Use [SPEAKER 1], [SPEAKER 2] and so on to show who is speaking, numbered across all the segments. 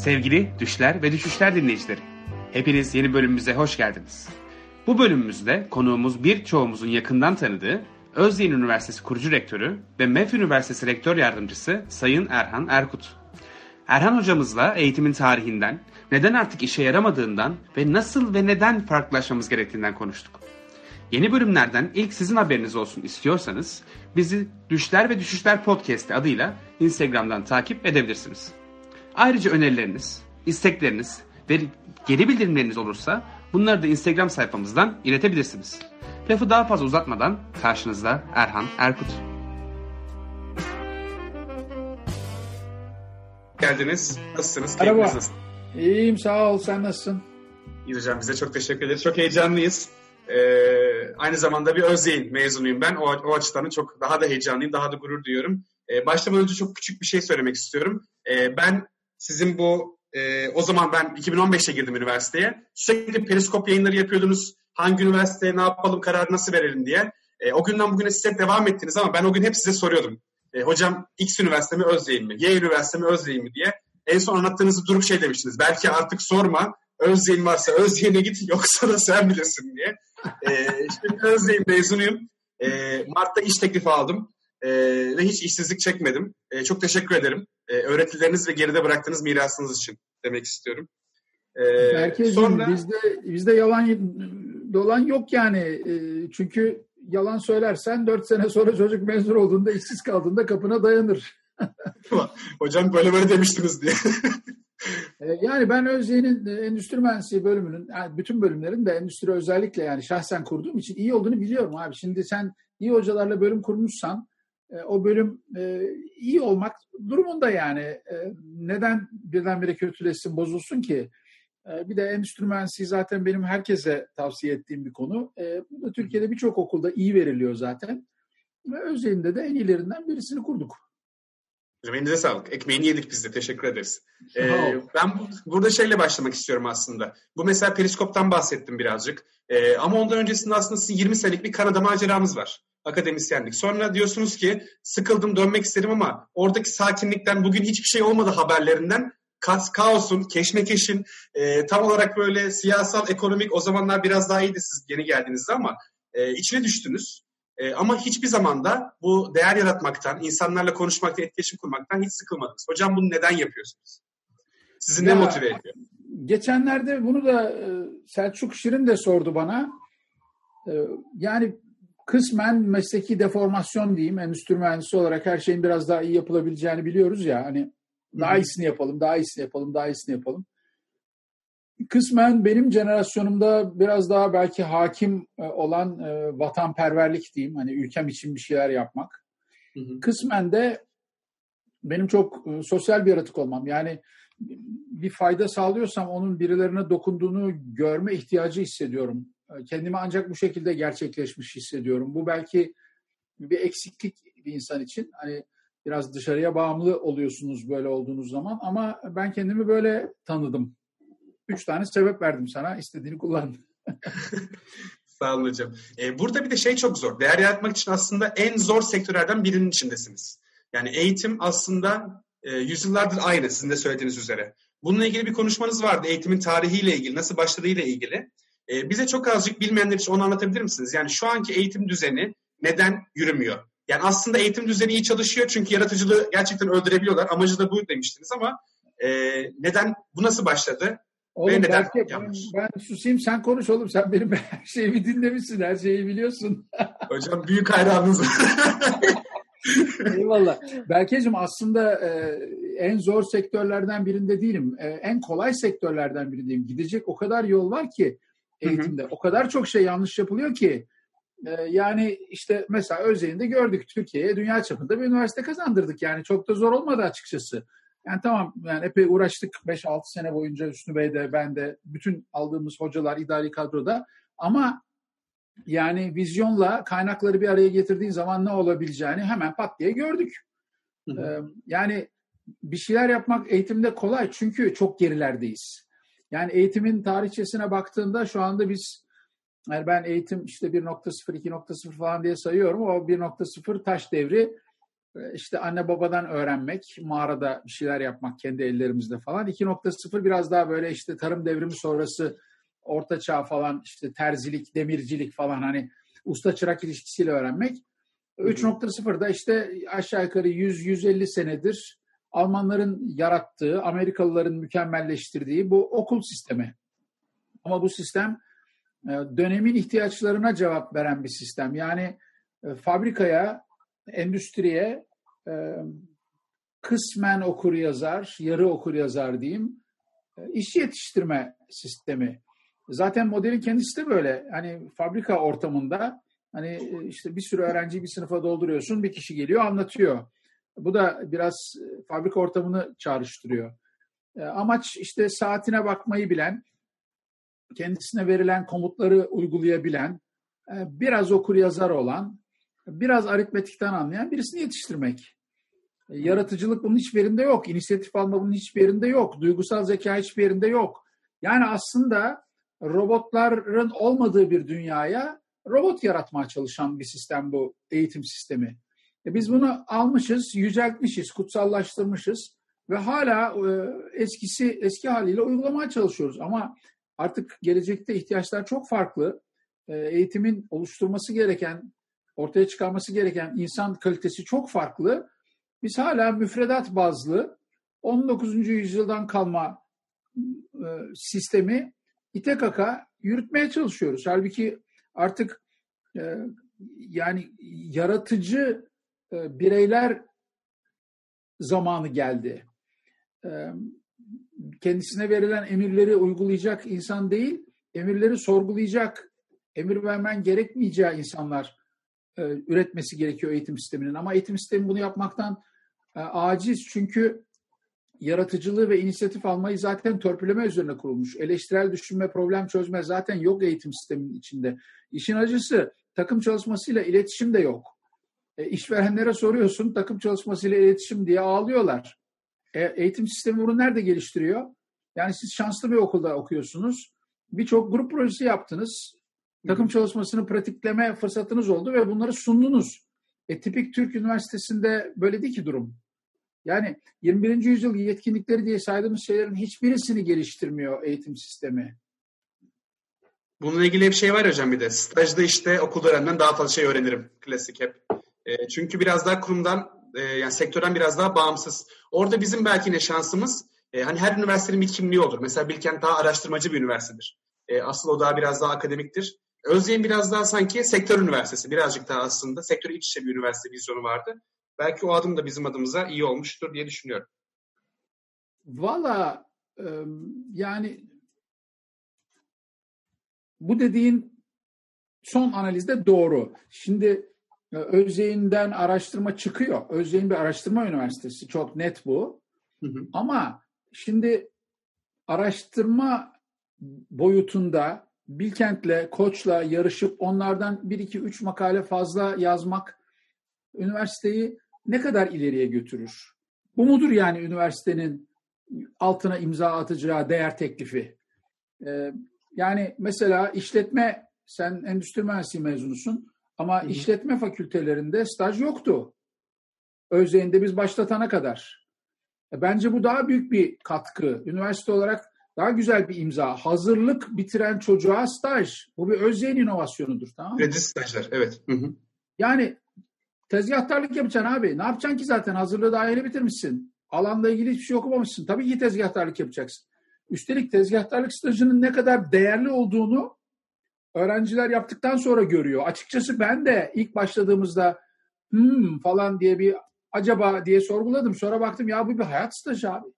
[SPEAKER 1] Sevgili Düşler ve Düşüşler dinleyicileri, hepiniz yeni bölümümüze hoş geldiniz. Bu bölümümüzde konuğumuz birçoğumuzun yakından tanıdığı Özyeğin Üniversitesi kurucu rektörü ve MEF Üniversitesi rektör yardımcısı Sayın Erhan Erkut. Erhan hocamızla eğitimin tarihinden, neden artık işe yaramadığından ve nasıl ve neden farklılaşmamız gerektiğinden konuştuk. Yeni bölümlerden ilk sizin haberiniz olsun istiyorsanız bizi Düşler ve Düşüşler Podcast adıyla Instagram'dan takip edebilirsiniz. Ayrıca önerileriniz, istekleriniz ve geri bildirimleriniz olursa bunları da Instagram sayfamızdan iletebilirsiniz. Lafı daha fazla uzatmadan karşınızda Erhan Erkut. Geldiniz. Nasılsınız?
[SPEAKER 2] Merhaba.
[SPEAKER 1] Nasıl?
[SPEAKER 2] İyiyim sağ ol sen nasılsın?
[SPEAKER 1] İyi hocam bize çok teşekkür ederiz. Çok heyecanlıyız. Ee, aynı zamanda bir Özyeğin mezunuyum ben. O, o açıdan da çok daha da heyecanlıyım, daha da gurur duyuyorum. Ee, başlamadan önce çok küçük bir şey söylemek istiyorum. Ee, ben sizin bu, e, o zaman ben 2015'te girdim üniversiteye. Sürekli periskop yayınları yapıyordunuz. Hangi üniversiteye ne yapalım, kararı nasıl verelim diye. E, o günden bugüne siz hep devam ettiniz ama ben o gün hep size soruyordum. E, hocam X üniversite mi Özyeğin mi? Y üniversite mi Özyeğin mi diye. En son anlattığınızı durup şey demiştiniz. Belki artık sorma. Özyeğin varsa Özyeğin'e git yoksa da sen bilirsin diye. E, şimdi Özyeğin mezunuyum. E, Mart'ta iş teklifi aldım. E, ve hiç işsizlik çekmedim. E, çok teşekkür ederim. E, öğretileriniz ve geride bıraktığınız mirasınız için demek istiyorum. E,
[SPEAKER 2] Belki
[SPEAKER 1] sonra...
[SPEAKER 2] bizde bizde yalan dolan yok yani. E, çünkü yalan söylersen dört sene sonra çocuk mezun olduğunda işsiz kaldığında kapına dayanır.
[SPEAKER 1] Hocam böyle böyle demiştiniz diye.
[SPEAKER 2] E, yani ben Özyeğin'in endüstri mühendisliği bölümünün, yani bütün bölümlerin de endüstri özellikle yani şahsen kurduğum için iyi olduğunu biliyorum abi. Şimdi sen iyi hocalarla bölüm kurmuşsan o bölüm iyi olmak durumunda yani. Neden birdenbire kötüleşsin, bozulsun ki? Bir de endüstri mühendisliği zaten benim herkese tavsiye ettiğim bir konu. Bu da Türkiye'de birçok okulda iyi veriliyor zaten. Ve Özyeğin'de de en iyilerinden birisini kurduk.
[SPEAKER 1] Hocam elinize sağlık. Ekmeğini yedik biz de. Teşekkür ederiz. Ee, ben bu, burada şeyle başlamak istiyorum aslında. Bu mesela periskoptan bahsettim birazcık. Ee, ama ondan öncesinde aslında sizin 20 senelik bir Kanada maceramız var. Akademisyenlik. Sonra diyorsunuz ki sıkıldım dönmek isterim ama oradaki sakinlikten bugün hiçbir şey olmadı haberlerinden kas, kaosun, keşmekeşin e, tam olarak böyle siyasal, ekonomik o zamanlar biraz daha iyiydi siz yeni geldiğinizde ama e, içine düştünüz. E, ama hiçbir zaman da bu değer yaratmaktan, insanlarla konuşmaktan, etkileşim kurmaktan hiç sıkılmadınız. Hocam bunu neden yapıyorsunuz? Sizi ne motive ediyor?
[SPEAKER 2] Geçenlerde bunu da e, Selçuk Şirin de sordu bana. E, yani kısmen mesleki deformasyon diyeyim. Endüstri mühendisi olarak her şeyin biraz daha iyi yapılabileceğini biliyoruz ya. Hani daha iyisini yapalım, daha iyisini yapalım, daha iyisini yapalım. Kısmen benim jenerasyonumda biraz daha belki hakim e, olan e, vatanperverlik diyeyim. Hani ülkem için bir şeyler yapmak. Hı hı. Kısmen de benim çok e, sosyal bir yaratık olmam. Yani bir fayda sağlıyorsam onun birilerine dokunduğunu görme ihtiyacı hissediyorum. Kendimi ancak bu şekilde gerçekleşmiş hissediyorum. Bu belki bir eksiklik bir insan için. Hani biraz dışarıya bağımlı oluyorsunuz böyle olduğunuz zaman ama ben kendimi böyle tanıdım. Üç tane sebep verdim sana. istediğini kullan.
[SPEAKER 1] Sağ olun hocam. Ee, burada bir de şey çok zor. Değer yaratmak için aslında en zor sektörlerden birinin içindesiniz. Yani eğitim aslında e, yüzyıllardır aynı sizin de söylediğiniz üzere. Bununla ilgili bir konuşmanız vardı. Eğitimin tarihiyle ilgili, nasıl başladığıyla ilgili. E, bize çok azıcık bilmeyenler için onu anlatabilir misiniz? Yani şu anki eğitim düzeni neden yürümüyor? Yani aslında eğitim düzeni iyi çalışıyor çünkü yaratıcılığı gerçekten öldürebiliyorlar. Amacı da bu demiştiniz ama e, neden, bu nasıl başladı?
[SPEAKER 2] Oğlum Ve neden belki, ben, ben susayım sen konuş oğlum. Sen benim her şeyi dinlemişsin. Her şeyi biliyorsun.
[SPEAKER 1] Hocam büyük hayranınız.
[SPEAKER 2] Eyvallah. Berkeciğim aslında e, en zor sektörlerden birinde değilim. E, en kolay sektörlerden birindeyim. Gidecek o kadar yol var ki eğitimde. Hı hı. O kadar çok şey yanlış yapılıyor ki. E, yani işte mesela Özyeğin'de gördük Türkiye'ye dünya çapında bir üniversite kazandırdık. Yani çok da zor olmadı açıkçası. Yani tamam yani epey uğraştık 5-6 sene boyunca Hüsnü Bey de ben de bütün aldığımız hocalar idari kadroda ama yani vizyonla kaynakları bir araya getirdiğin zaman ne olabileceğini hemen pat diye gördük. Hı hı. Ee, yani bir şeyler yapmak eğitimde kolay çünkü çok gerilerdeyiz. Yani eğitimin tarihçesine baktığında şu anda biz yani ben eğitim işte 1.0, 2.0 falan diye sayıyorum. O 1.0 taş devri işte anne babadan öğrenmek, mağarada bir şeyler yapmak kendi ellerimizde falan. 2.0 biraz daha böyle işte tarım devrimi sonrası orta çağ falan işte terzilik, demircilik falan hani usta çırak ilişkisiyle öğrenmek. 3.0'da işte aşağı yukarı 100-150 senedir Almanların yarattığı, Amerikalıların mükemmelleştirdiği bu okul sistemi. Ama bu sistem e, dönemin ihtiyaçlarına cevap veren bir sistem. Yani e, fabrikaya, endüstriye e, kısmen okur yazar, yarı okur yazar diyeyim, işçi yetiştirme sistemi. Zaten modelin kendisi de böyle. Hani fabrika ortamında hani işte bir sürü öğrenciyi bir sınıfa dolduruyorsun, bir kişi geliyor anlatıyor. Bu da biraz fabrika ortamını çağrıştırıyor. Amaç işte saatine bakmayı bilen, kendisine verilen komutları uygulayabilen, biraz okur yazar olan, biraz aritmetikten anlayan birisini yetiştirmek. Yaratıcılık bunun hiçbir yerinde yok. İnisiyatif alma bunun hiçbir yerinde yok. Duygusal zeka hiçbir yerinde yok. Yani aslında robotların olmadığı bir dünyaya robot yaratmaya çalışan bir sistem bu eğitim sistemi. E biz bunu almışız, yüceltmişiz, kutsallaştırmışız ve hala e, eskisi eski haliyle uygulamaya çalışıyoruz. Ama artık gelecekte ihtiyaçlar çok farklı. E, eğitimin oluşturması gereken, ortaya çıkarması gereken insan kalitesi çok farklı. Biz hala müfredat bazlı 19. yüzyıldan kalma e, sistemi ite kaka yürütmeye çalışıyoruz. Halbuki artık e, yani yaratıcı e, bireyler zamanı geldi. Kendisine verilen emirleri uygulayacak insan değil, emirleri sorgulayacak, emir vermen gerekmeyeceği insanlar e, üretmesi gerekiyor eğitim sisteminin. Ama eğitim sistemi bunu yapmaktan e, aciz çünkü yaratıcılığı ve inisiyatif almayı zaten törpüleme üzerine kurulmuş. Eleştirel düşünme, problem çözme zaten yok eğitim sisteminin içinde. İşin acısı takım çalışmasıyla iletişim de yok. E, işverenlere soruyorsun takım çalışmasıyla iletişim diye ağlıyorlar. E, eğitim sistemi bunu nerede geliştiriyor? Yani siz şanslı bir okulda okuyorsunuz. Birçok grup projesi yaptınız. Takım çalışmasını pratikleme fırsatınız oldu ve bunları sundunuz. E, tipik Türk Üniversitesi'nde böyle değil ki durum. Yani 21. yüzyıl yetkinlikleri diye saydığımız şeylerin hiçbirisini geliştirmiyor eğitim sistemi.
[SPEAKER 1] Bununla ilgili bir şey var hocam bir de. Stajda işte okul öğrenmeden daha fazla şey öğrenirim. Klasik hep. E, çünkü biraz daha kurumdan e, yani sektörden biraz daha bağımsız. Orada bizim belki ne şansımız e, hani her üniversitenin bir kimliği olur. Mesela Bilkent daha araştırmacı bir üniversitedir. E, asıl o daha biraz daha akademiktir. Özyeğin biraz daha sanki sektör üniversitesi. Birazcık daha aslında sektör iç içe bir üniversite vizyonu vardı. Belki o adım da bizim adımıza iyi olmuştur diye düşünüyorum.
[SPEAKER 2] Valla yani bu dediğin son analizde doğru. Şimdi Özyeğin'den araştırma çıkıyor. Özyeğin bir araştırma üniversitesi. Çok net bu. Hı hı. Ama şimdi araştırma boyutunda Bilkent'le, Koç'la yarışıp onlardan bir iki üç makale fazla yazmak üniversiteyi ne kadar ileriye götürür? Bu mudur yani üniversitenin altına imza atacağı değer teklifi? Ee, yani mesela işletme, sen endüstri mühendisliği mezunusun ama Hı-hı. işletme fakültelerinde staj yoktu. Özdeğinde biz başlatana kadar. E, bence bu daha büyük bir katkı. Üniversite olarak daha güzel bir imza. Hazırlık bitiren çocuğa staj. Bu bir Özyeğin inovasyonudur. Tamam mı?
[SPEAKER 1] Kredi stajlar, evet. Hı hı.
[SPEAKER 2] Yani tezgahtarlık yapacaksın abi. Ne yapacaksın ki zaten? Hazırlığı daha yeni bitirmişsin. Alanla ilgili hiçbir şey okumamışsın. Tabii ki tezgahtarlık yapacaksın. Üstelik tezgahtarlık stajının ne kadar değerli olduğunu öğrenciler yaptıktan sonra görüyor. Açıkçası ben de ilk başladığımızda hmm falan diye bir acaba diye sorguladım. Sonra baktım ya bu bir hayat stajı abi.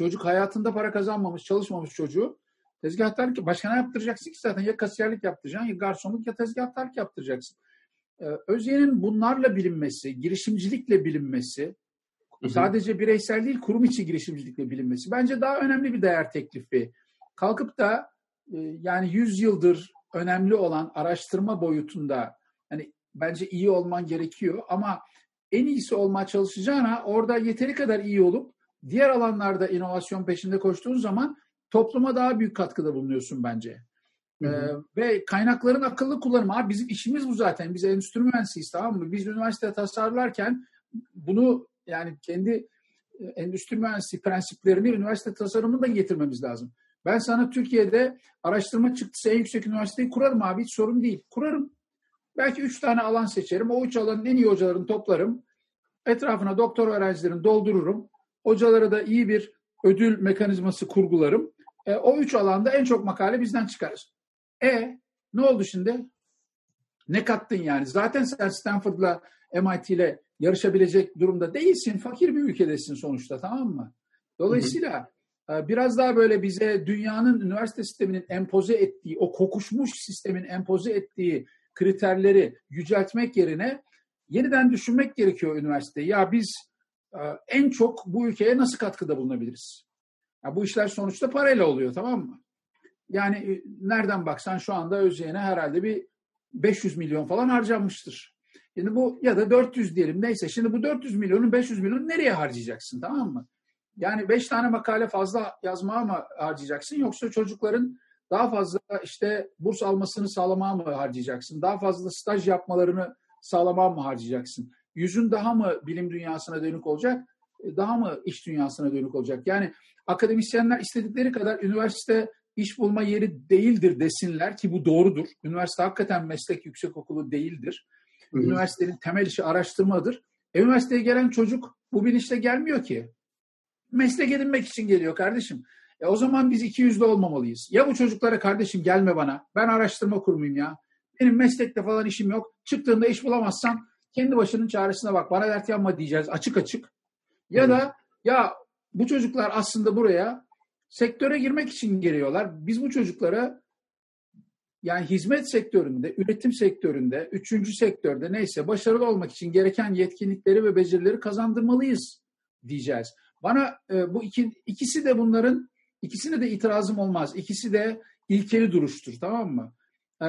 [SPEAKER 2] Çocuk hayatında para kazanmamış, çalışmamış çocuğu. Tezgahtarlık, başka ne yaptıracaksın ki zaten? Ya kasiyerlik yaptıracaksın, ya garsonluk ya tezgahtarlık yaptıracaksın. Ee, Özye'nin bunlarla bilinmesi, girişimcilikle bilinmesi, sadece bireysel değil kurum içi girişimcilikle bilinmesi bence daha önemli bir değer teklifi. Kalkıp da e, yani 100 yıldır önemli olan araştırma boyutunda hani bence iyi olman gerekiyor ama en iyisi olmaya çalışacağına orada yeteri kadar iyi olup diğer alanlarda inovasyon peşinde koştuğun zaman topluma daha büyük katkıda bulunuyorsun bence. Hı hı. Ee, ve kaynakların akıllı kullanımı. Abi bizim işimiz bu zaten. Biz endüstri mühendisiyiz tamam mı? Biz üniversite tasarlarken bunu yani kendi e, endüstri mühendisliği prensiplerini üniversite tasarımında getirmemiz lazım. Ben sana Türkiye'de araştırma çıktısı en yüksek üniversiteyi kurarım abi hiç sorun değil. Kurarım. Belki üç tane alan seçerim. O üç alanın en iyi hocalarını toplarım. Etrafına doktor öğrencilerini doldururum. Hocalara da iyi bir ödül mekanizması kurgularım. E, o üç alanda en çok makale bizden çıkar. E ne oldu şimdi? Ne kattın yani? Zaten sen Stanford'la MIT ile yarışabilecek durumda değilsin. Fakir bir ülkedesin sonuçta tamam mı? Dolayısıyla hı hı. E, biraz daha böyle bize dünyanın üniversite sisteminin empoze ettiği, o kokuşmuş sistemin empoze ettiği kriterleri yüceltmek yerine yeniden düşünmek gerekiyor üniversiteyi. Ya biz en çok bu ülkeye nasıl katkıda bulunabiliriz? Ya bu işler sonuçta parayla oluyor tamam mı? Yani e, nereden baksan şu anda Özyeğin'e herhalde bir 500 milyon falan harcanmıştır. Şimdi bu ya da 400 diyelim neyse. Şimdi bu 400 milyonun 500 milyonu nereye harcayacaksın tamam mı? Yani 5 tane makale fazla yazmaya mı harcayacaksın yoksa çocukların daha fazla işte burs almasını sağlamaya mı harcayacaksın? Daha fazla staj yapmalarını sağlamaya mı harcayacaksın? Yüzün daha mı bilim dünyasına dönük olacak? E, daha mı iş dünyasına dönük olacak? Yani akademisyenler istedikleri kadar üniversite iş bulma yeri değildir desinler ki bu doğrudur. Üniversite hakikaten meslek yüksekokulu değildir. Hı-hı. Üniversitenin temel işi araştırmadır. E, üniversiteye gelen çocuk bu bilinçle gelmiyor ki. Meslek edinmek için geliyor kardeşim. E o zaman biz iki yüzlü olmamalıyız. Ya bu çocuklara kardeşim gelme bana. Ben araştırma kurmayayım ya. Benim meslekte falan işim yok. Çıktığında iş bulamazsam kendi başının çaresine bak. Bana dert yanma diyeceğiz açık açık. Ya da ya bu çocuklar aslında buraya sektöre girmek için geliyorlar. Biz bu çocuklara yani hizmet sektöründe, üretim sektöründe, üçüncü sektörde neyse başarılı olmak için gereken yetkinlikleri ve becerileri kazandırmalıyız diyeceğiz. Bana e, bu iki, ikisi de bunların ikisine de itirazım olmaz. İkisi de ilkeli duruştur tamam mı? E,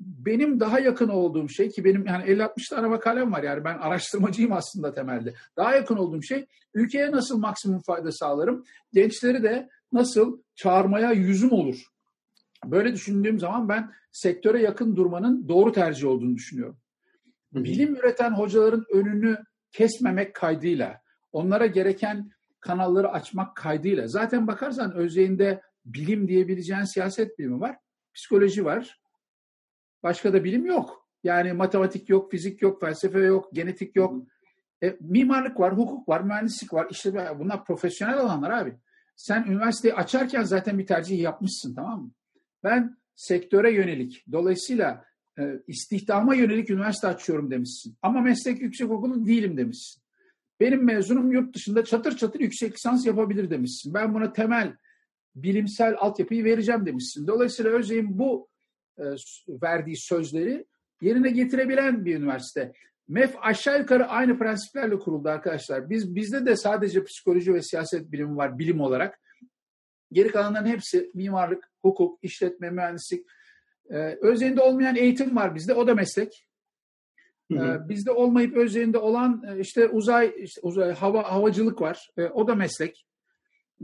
[SPEAKER 2] benim daha yakın olduğum şey ki benim yani 50-60 tane makalem var yani ben araştırmacıyım aslında temelde. Daha yakın olduğum şey ülkeye nasıl maksimum fayda sağlarım? Gençleri de nasıl çağırmaya yüzüm olur? Böyle düşündüğüm zaman ben sektöre yakın durmanın doğru tercih olduğunu düşünüyorum. Bilim üreten hocaların önünü kesmemek kaydıyla, onlara gereken kanalları açmak kaydıyla. Zaten bakarsan özeyinde bilim diyebileceğin siyaset bilimi var, psikoloji var. Başka da bilim yok. Yani matematik yok, fizik yok, felsefe yok, genetik yok. E, mimarlık var, hukuk var, mühendislik var. İşte bunlar profesyonel alanlar abi. Sen üniversiteyi açarken zaten bir tercih yapmışsın tamam mı? Ben sektöre yönelik, dolayısıyla e, istihdama yönelik üniversite açıyorum demişsin. Ama meslek yüksekokulu değilim demişsin. Benim mezunum yurt dışında çatır çatır yüksek lisans yapabilir demişsin. Ben buna temel bilimsel altyapıyı vereceğim demişsin. Dolayısıyla Özyeğin bu verdiği sözleri yerine getirebilen bir üniversite. MEF aşağı yukarı aynı prensiplerle kuruldu arkadaşlar. Biz bizde de sadece psikoloji ve siyaset bilimi var bilim olarak. Geri kalanların hepsi mimarlık, hukuk, işletme, mühendislik. Ee, özlerinde olmayan eğitim var bizde. O da meslek. Ee, bizde olmayıp özlerinde olan e, işte uzay, işte uzay hava havacılık var. Ee, o da meslek.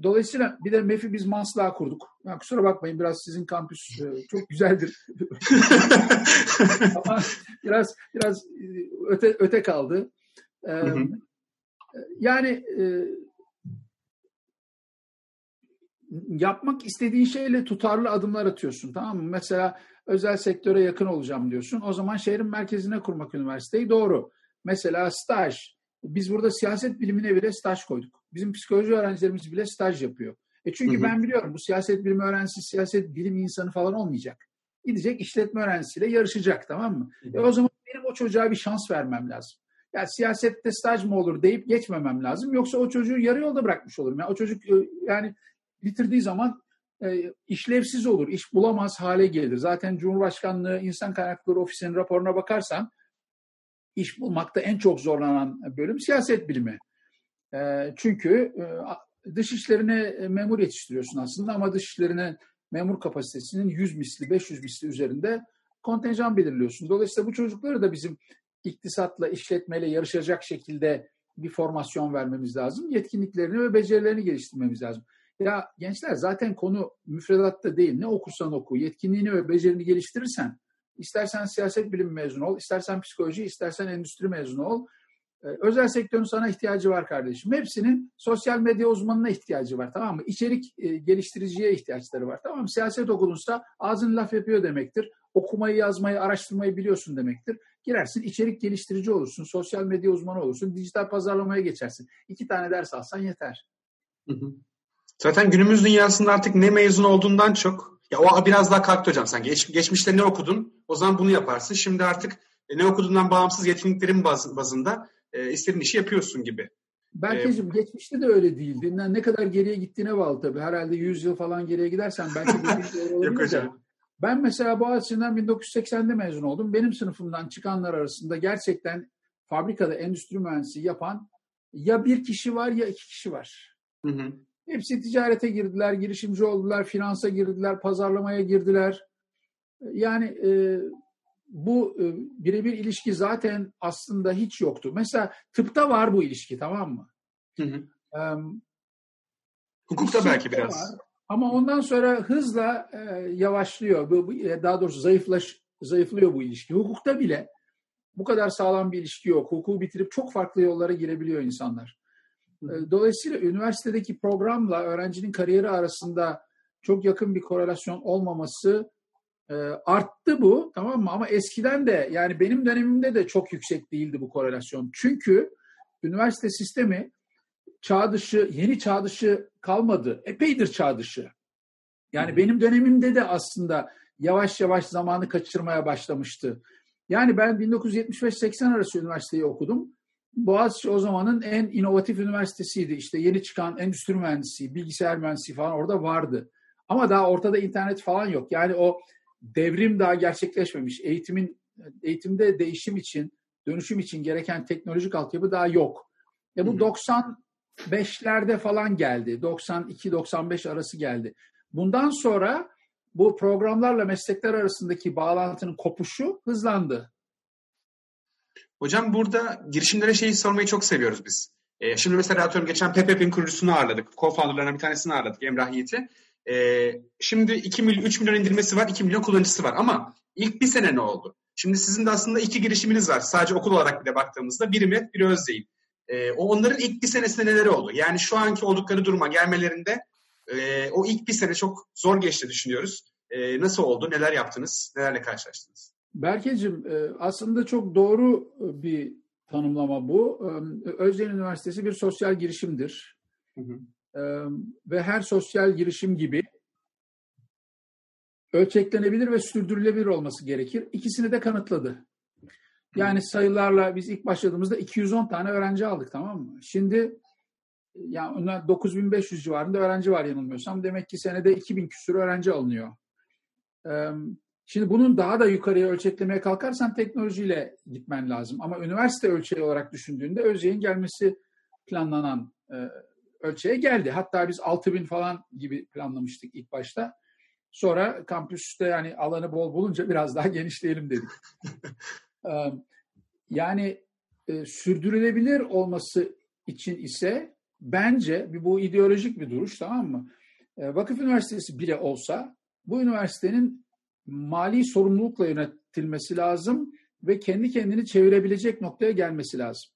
[SPEAKER 2] Dolayısıyla bir de MEF'i biz Maslak'a kurduk. Ya kusura bakmayın biraz sizin kampüs e, çok güzeldir. Ama biraz biraz e, öte öte kaldı. Ee, hı hı. Yani e, yapmak istediğin şeyle tutarlı adımlar atıyorsun tamam mı? Mesela özel sektöre yakın olacağım diyorsun. O zaman şehrin merkezine kurmak üniversiteyi doğru. Mesela staj. Biz burada siyaset bilimine bile staj koyduk. Bizim psikoloji öğrencilerimiz bile staj yapıyor. E çünkü hı hı. ben biliyorum bu siyaset bilimi öğrencisi siyaset bilim insanı falan olmayacak. Gidecek işletme öğrencisiyle yarışacak tamam mı? Hı hı. E o zaman benim o çocuğa bir şans vermem lazım. Ya siyasette staj mı olur deyip geçmemem lazım. Yoksa o çocuğu yarı yolda bırakmış olurum. Yani o çocuk e, yani bitirdiği zaman e, işlevsiz olur, iş bulamaz hale gelir. Zaten Cumhurbaşkanlığı İnsan Kaynakları Ofisi'nin raporuna bakarsan iş bulmakta en çok zorlanan bölüm siyaset bilimi. E, çünkü e, dış işlerine e, memur yetiştiriyorsun aslında ama dış işlerine memur kapasitesinin 100 misli, 500 misli üzerinde kontenjan belirliyorsun. Dolayısıyla bu çocukları da bizim iktisatla, işletmeyle yarışacak şekilde bir formasyon vermemiz lazım. Yetkinliklerini ve becerilerini geliştirmemiz lazım. Ya gençler zaten konu müfredatta değil. Ne okursan oku, yetkinliğini ve becerini geliştirirsen, istersen siyaset bilimi mezunu ol, istersen psikoloji, istersen endüstri mezunu ol. Ee, özel sektörün sana ihtiyacı var kardeşim. Hepsinin sosyal medya uzmanına ihtiyacı var tamam mı? İçerik e, geliştiriciye ihtiyaçları var tamam mı? Siyaset okulunsa ağzın laf yapıyor demektir. Okumayı, yazmayı, araştırmayı biliyorsun demektir. Girersin içerik geliştirici olursun, sosyal medya uzmanı olursun, dijital pazarlamaya geçersin. İki tane ders alsan yeter.
[SPEAKER 1] Hı hı. Zaten günümüz dünyasında artık ne mezun olduğundan çok ya o biraz daha kalktı hocam sen. Geç, geçmişte ne okudun? O zaman bunu yaparsın. Şimdi artık e, ne okuduğundan bağımsız yeteneklerin baz, bazında e, istediğin işi yapıyorsun gibi.
[SPEAKER 2] Berkeciğim ee, geçmişte de öyle değildi. Ne, ne kadar geriye gittiğine bağlı tabii. Herhalde 100 yıl falan geriye gidersen belki bir Yok hocam. Ben mesela Boğaziçi'nden 1980'de mezun oldum. Benim sınıfımdan çıkanlar arasında gerçekten fabrikada endüstri mühendisi yapan ya bir kişi var ya iki kişi var. Hı hı. Hepsi ticarete girdiler, girişimci oldular, finansa girdiler, pazarlamaya girdiler. Yani e, bu e, birebir ilişki zaten aslında hiç yoktu. Mesela tıpta var bu ilişki tamam mı? Hı hı. E,
[SPEAKER 1] Hukukta belki biraz. Var.
[SPEAKER 2] Ama ondan sonra hızla e, yavaşlıyor. Bu, e, daha doğrusu zayıflaş, zayıflıyor bu ilişki. Hukukta bile bu kadar sağlam bir ilişki yok. Hukuku bitirip çok farklı yollara girebiliyor insanlar. Dolayısıyla üniversitedeki programla öğrencinin kariyeri arasında çok yakın bir korelasyon olmaması e, arttı bu tamam mı? Ama eskiden de yani benim dönemimde de çok yüksek değildi bu korelasyon. Çünkü üniversite sistemi çağ dışı, yeni çağ dışı kalmadı. Epeydir çağ dışı. Yani benim dönemimde de aslında yavaş yavaş zamanı kaçırmaya başlamıştı. Yani ben 1975-80 arası üniversiteyi okudum. Boğaziçi o zamanın en inovatif üniversitesiydi. İşte yeni çıkan endüstri mühendisi, bilgisayar mühendisi falan orada vardı. Ama daha ortada internet falan yok. Yani o devrim daha gerçekleşmemiş. Eğitimin eğitimde değişim için, dönüşüm için gereken teknolojik altyapı daha yok. E bu 95'lerde falan geldi. 92-95 arası geldi. Bundan sonra bu programlarla meslekler arasındaki bağlantının kopuşu hızlandı.
[SPEAKER 1] Hocam burada girişimlere şeyi sormayı çok seviyoruz biz. Ee, şimdi mesela atıyorum geçen PPP'in kurucusunu ağırladık. Co-founderlarından bir tanesini ağırladık Emrah Yiğit'i. Ee, şimdi 2 milyon, 3 milyon indirmesi var, 2 milyon kullanıcısı var ama ilk bir sene ne oldu? Şimdi sizin de aslında iki girişiminiz var. Sadece okul olarak bile baktığımızda. Biri MET, biri Özdeğin. Ee, onların ilk bir senesinde neler oldu? Yani şu anki oldukları duruma gelmelerinde e, o ilk bir sene çok zor geçti düşünüyoruz. E, nasıl oldu? Neler yaptınız? Nelerle karşılaştınız?
[SPEAKER 2] Berkeciğim e, aslında çok doğru bir tanımlama bu. E, Özyeğin Üniversitesi bir sosyal girişimdir. Hı hı. E, ve her sosyal girişim gibi ölçeklenebilir ve sürdürülebilir olması gerekir. İkisini de kanıtladı. Yani sayılarla biz ilk başladığımızda 210 tane öğrenci aldık tamam mı? Şimdi yani 9500 civarında öğrenci var yanılmıyorsam. Demek ki senede 2000 küsur öğrenci alınıyor. Şimdi bunun daha da yukarıya ölçeklemeye kalkarsan teknolojiyle gitmen lazım. Ama üniversite ölçeği olarak düşündüğünde Özyeğin gelmesi planlanan ölçeğe geldi. Hatta biz 6000 falan gibi planlamıştık ilk başta. Sonra kampüste yani alanı bol bulunca biraz daha genişleyelim dedik. yani sürdürülebilir olması için ise bence bu ideolojik bir duruş tamam mı? Vakıf Üniversitesi bile olsa bu üniversitenin mali sorumlulukla yönetilmesi lazım ve kendi kendini çevirebilecek noktaya gelmesi lazım.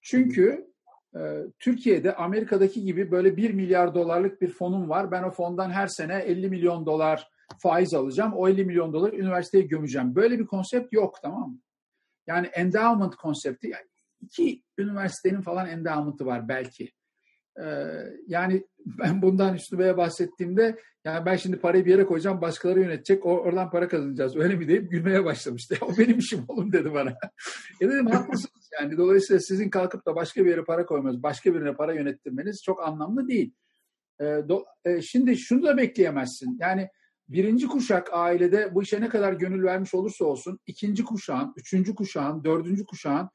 [SPEAKER 2] Çünkü e, Türkiye'de Amerika'daki gibi böyle 1 milyar dolarlık bir fonum var. Ben o fondan her sene 50 milyon dolar faiz alacağım. O 50 milyon doları üniversiteye gömeceğim. Böyle bir konsept yok tamam mı? Yani endowment konsepti yani iki üniversitenin falan endowment'ı var belki. Ee, yani ben bundan Üstü Bey'e bahsettiğimde yani ben şimdi parayı bir yere koyacağım başkaları yönetecek oradan para kazanacağız öyle mi deyip gülmeye başlamıştı. O benim işim oğlum dedi bana. e dedim haklısınız yani dolayısıyla sizin kalkıp da başka bir yere para koymanız başka birine para yönettirmeniz çok anlamlı değil. E, e, şimdi şunu da bekleyemezsin yani birinci kuşak ailede bu işe ne kadar gönül vermiş olursa olsun ikinci kuşağın, üçüncü kuşağın, dördüncü kuşağın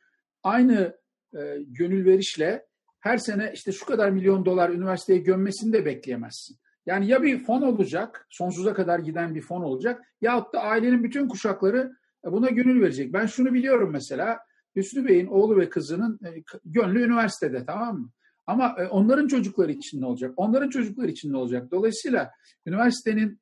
[SPEAKER 2] aynı e, gönül verişle her sene işte şu kadar milyon dolar üniversiteye gömmesini de bekleyemezsin. Yani ya bir fon olacak, sonsuza kadar giden bir fon olacak yahut da ailenin bütün kuşakları e, buna gönül verecek. Ben şunu biliyorum mesela, Hüsnü Bey'in oğlu ve kızının e, gönlü üniversitede tamam mı? Ama e, onların çocukları için ne olacak? Onların çocukları için ne olacak? Dolayısıyla üniversitenin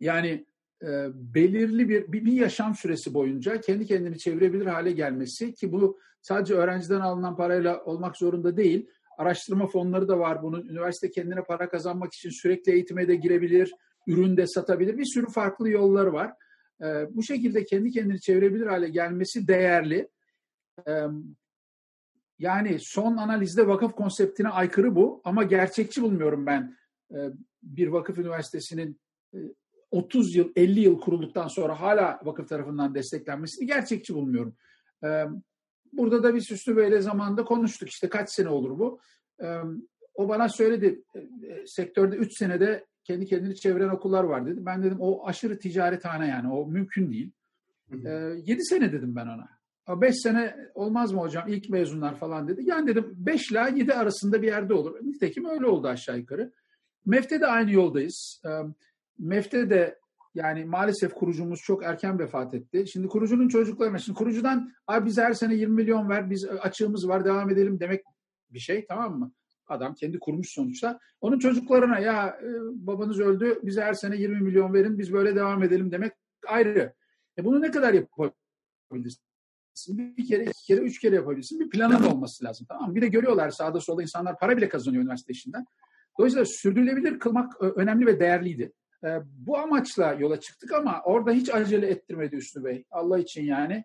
[SPEAKER 2] yani e, belirli bir, bir bir yaşam süresi boyunca kendi kendini çevirebilir hale gelmesi ki bu sadece öğrenciden alınan parayla olmak zorunda değil. Araştırma fonları da var bunun. Üniversite kendine para kazanmak için sürekli eğitime de girebilir, ürün de satabilir. Bir sürü farklı yolları var. E, bu şekilde kendi kendini çevirebilir hale gelmesi değerli. E, yani son analizde vakıf konseptine aykırı bu ama gerçekçi bulmuyorum ben e, bir vakıf üniversitesinin 30 yıl, 50 yıl kurulduktan sonra hala vakıf tarafından desteklenmesini gerçekçi bulmuyorum. Burada da biz Hüsnü Bey'le zamanında konuştuk. İşte kaç sene olur bu? O bana söyledi, sektörde 3 senede kendi kendini çeviren okullar var dedi. Ben dedim o aşırı ticarethane yani o mümkün değil. Hı. 7 sene dedim ben ona. 5 sene olmaz mı hocam ilk mezunlar falan dedi. Yani dedim 5 ile 7 arasında bir yerde olur. Nitekim öyle oldu aşağı yukarı. MEF'te de aynı yoldayız. MEF'te de yani maalesef kurucumuz çok erken vefat etti. Şimdi kurucunun çocuklarına, şimdi kurucudan abi bize her sene 20 milyon ver, biz açığımız var devam edelim demek bir şey tamam mı? Adam kendi kurmuş sonuçta. Onun çocuklarına ya e, babanız öldü bize her sene 20 milyon verin biz böyle devam edelim demek ayrı. E bunu ne kadar yapabilirsin? Bir kere, iki kere, üç kere yapabilirsin. Bir planın olması lazım. Tamam mı? Bir de görüyorlar sağda solda insanlar para bile kazanıyor üniversite işinden. Dolayısıyla sürdürülebilir kılmak e, önemli ve değerliydi. E, bu amaçla yola çıktık ama orada hiç acele ettirmedi Üstü Bey. Allah için yani.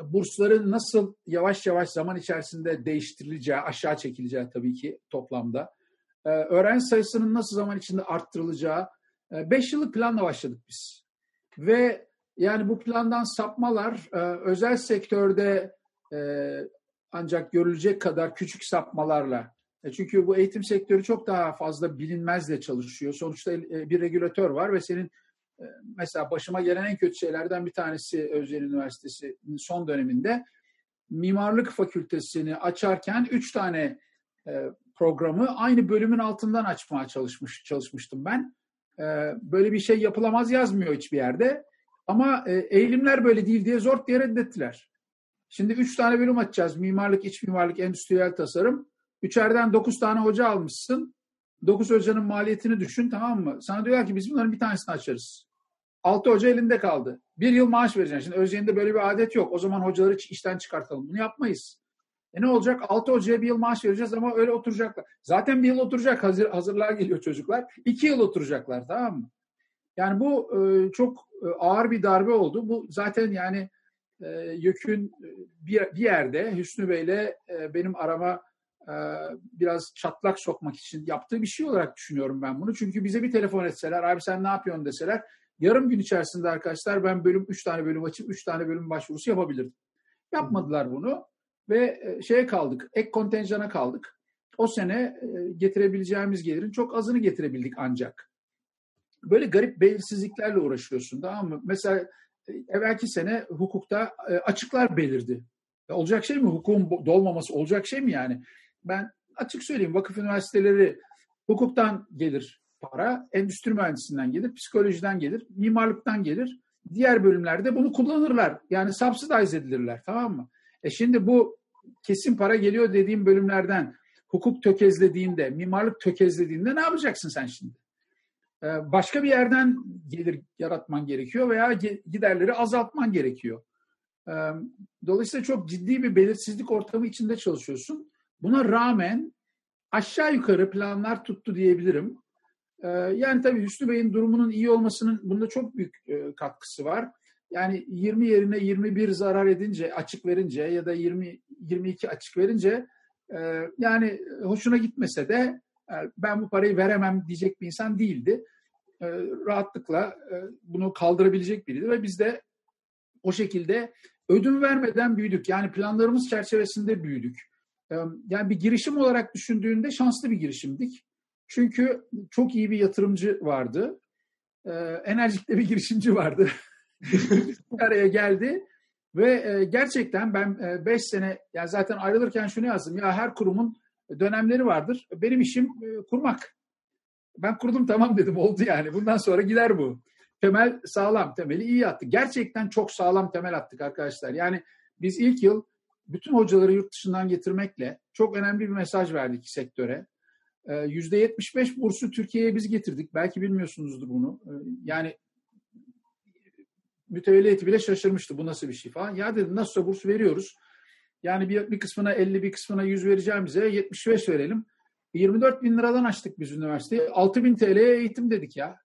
[SPEAKER 2] Bursların nasıl yavaş yavaş zaman içerisinde değiştirileceği, aşağı çekileceği tabii ki toplamda. E, öğrenci sayısının nasıl zaman içinde arttırılacağı. Beş yıllık planla başladık biz. Ve yani bu plandan sapmalar özel sektörde ancak görülecek kadar küçük sapmalarla e, çünkü bu eğitim sektörü çok daha fazla bilinmezle çalışıyor. Sonuçta e, bir regülatör var ve senin e, mesela başıma gelen en kötü şeylerden bir tanesi Özyeğin Üniversitesi'nin son döneminde mimarlık fakültesini açarken üç tane programı aynı bölümün altından açmaya çalışmış çalışmıştım ben. Böyle bir şey yapılamaz yazmıyor hiçbir yerde. Ama eğilimler böyle değil diye zor diye reddettiler. Şimdi üç tane bölüm açacağız. Mimarlık, iç mimarlık, endüstriyel tasarım. Üçerden dokuz tane hoca almışsın. Dokuz hocanın maliyetini düşün tamam mı? Sana diyorlar ki biz bunların bir tanesini açarız. Altı hoca elinde kaldı. Bir yıl maaş vereceksin. Şimdi Özyeğin'de böyle bir adet yok. O zaman hocaları işten çıkartalım. Bunu yapmayız. E ne olacak? Altı hocaya bir yıl maaş vereceğiz ama öyle oturacaklar. Zaten bir yıl oturacak. Hazır, hazırlığa geliyor çocuklar. İki yıl oturacaklar tamam mı? Yani bu e, çok e, ağır bir darbe oldu. Bu zaten yani e, YÖK'ün e, bir, bir yerde Hüsnü Bey'le e, benim arama biraz çatlak sokmak için yaptığı bir şey olarak düşünüyorum ben bunu. Çünkü bize bir telefon etseler, abi sen ne yapıyorsun deseler, yarım gün içerisinde arkadaşlar ben bölüm, üç tane bölüm açıp üç tane bölüm başvurusu yapabilirdim. Yapmadılar bunu ve e, şeye kaldık, ek kontenjana kaldık. O sene e, getirebileceğimiz gelirin çok azını getirebildik ancak. Böyle garip belirsizliklerle uğraşıyorsun tamam mı? Mesela evvelki sene hukukta açıklar belirdi. Olacak şey mi? Hukukun dolmaması olacak şey mi yani? Ben açık söyleyeyim vakıf üniversiteleri hukuktan gelir para, endüstri mühendisinden gelir, psikolojiden gelir, mimarlıktan gelir. Diğer bölümlerde bunu kullanırlar. Yani subsidize edilirler tamam mı? E şimdi bu kesin para geliyor dediğim bölümlerden hukuk tökezlediğinde, mimarlık tökezlediğinde ne yapacaksın sen şimdi? Ee, başka bir yerden gelir yaratman gerekiyor veya giderleri azaltman gerekiyor. Ee, dolayısıyla çok ciddi bir belirsizlik ortamı içinde çalışıyorsun. Buna rağmen aşağı yukarı planlar tuttu diyebilirim. Ee, yani tabii Hüsnü Bey'in durumunun iyi olmasının bunda çok büyük e, katkısı var. Yani 20 yerine 21 zarar edince, açık verince ya da 20 22 açık verince e, yani hoşuna gitmese de e, ben bu parayı veremem diyecek bir insan değildi. Rahatlıkla bunu kaldırabilecek biriydi ve biz de o şekilde ödün vermeden büyüdük. Yani planlarımız çerçevesinde büyüdük yani bir girişim olarak düşündüğünde şanslı bir girişimdik. Çünkü çok iyi bir yatırımcı vardı. Enerjik de bir girişimci vardı. bir araya geldi ve gerçekten ben 5 sene yani zaten ayrılırken şunu yazdım ya her kurumun dönemleri vardır. Benim işim kurmak. Ben kurdum tamam dedim oldu yani. Bundan sonra gider bu. Temel sağlam, temeli iyi attık. Gerçekten çok sağlam temel attık arkadaşlar. Yani biz ilk yıl bütün hocaları yurt dışından getirmekle çok önemli bir mesaj verdik sektöre. %75 ee, bursu Türkiye'ye biz getirdik. Belki bilmiyorsunuzdur bunu. Ee, yani mütevelli heyeti bile şaşırmıştı. Bu nasıl bir şey falan. Ya dedim nasılsa burs veriyoruz. Yani bir, bir kısmına 50 bir kısmına 100 vereceğimize 75 verelim. 24 bin liradan açtık biz üniversiteyi. 6 bin TL'ye eğitim dedik ya.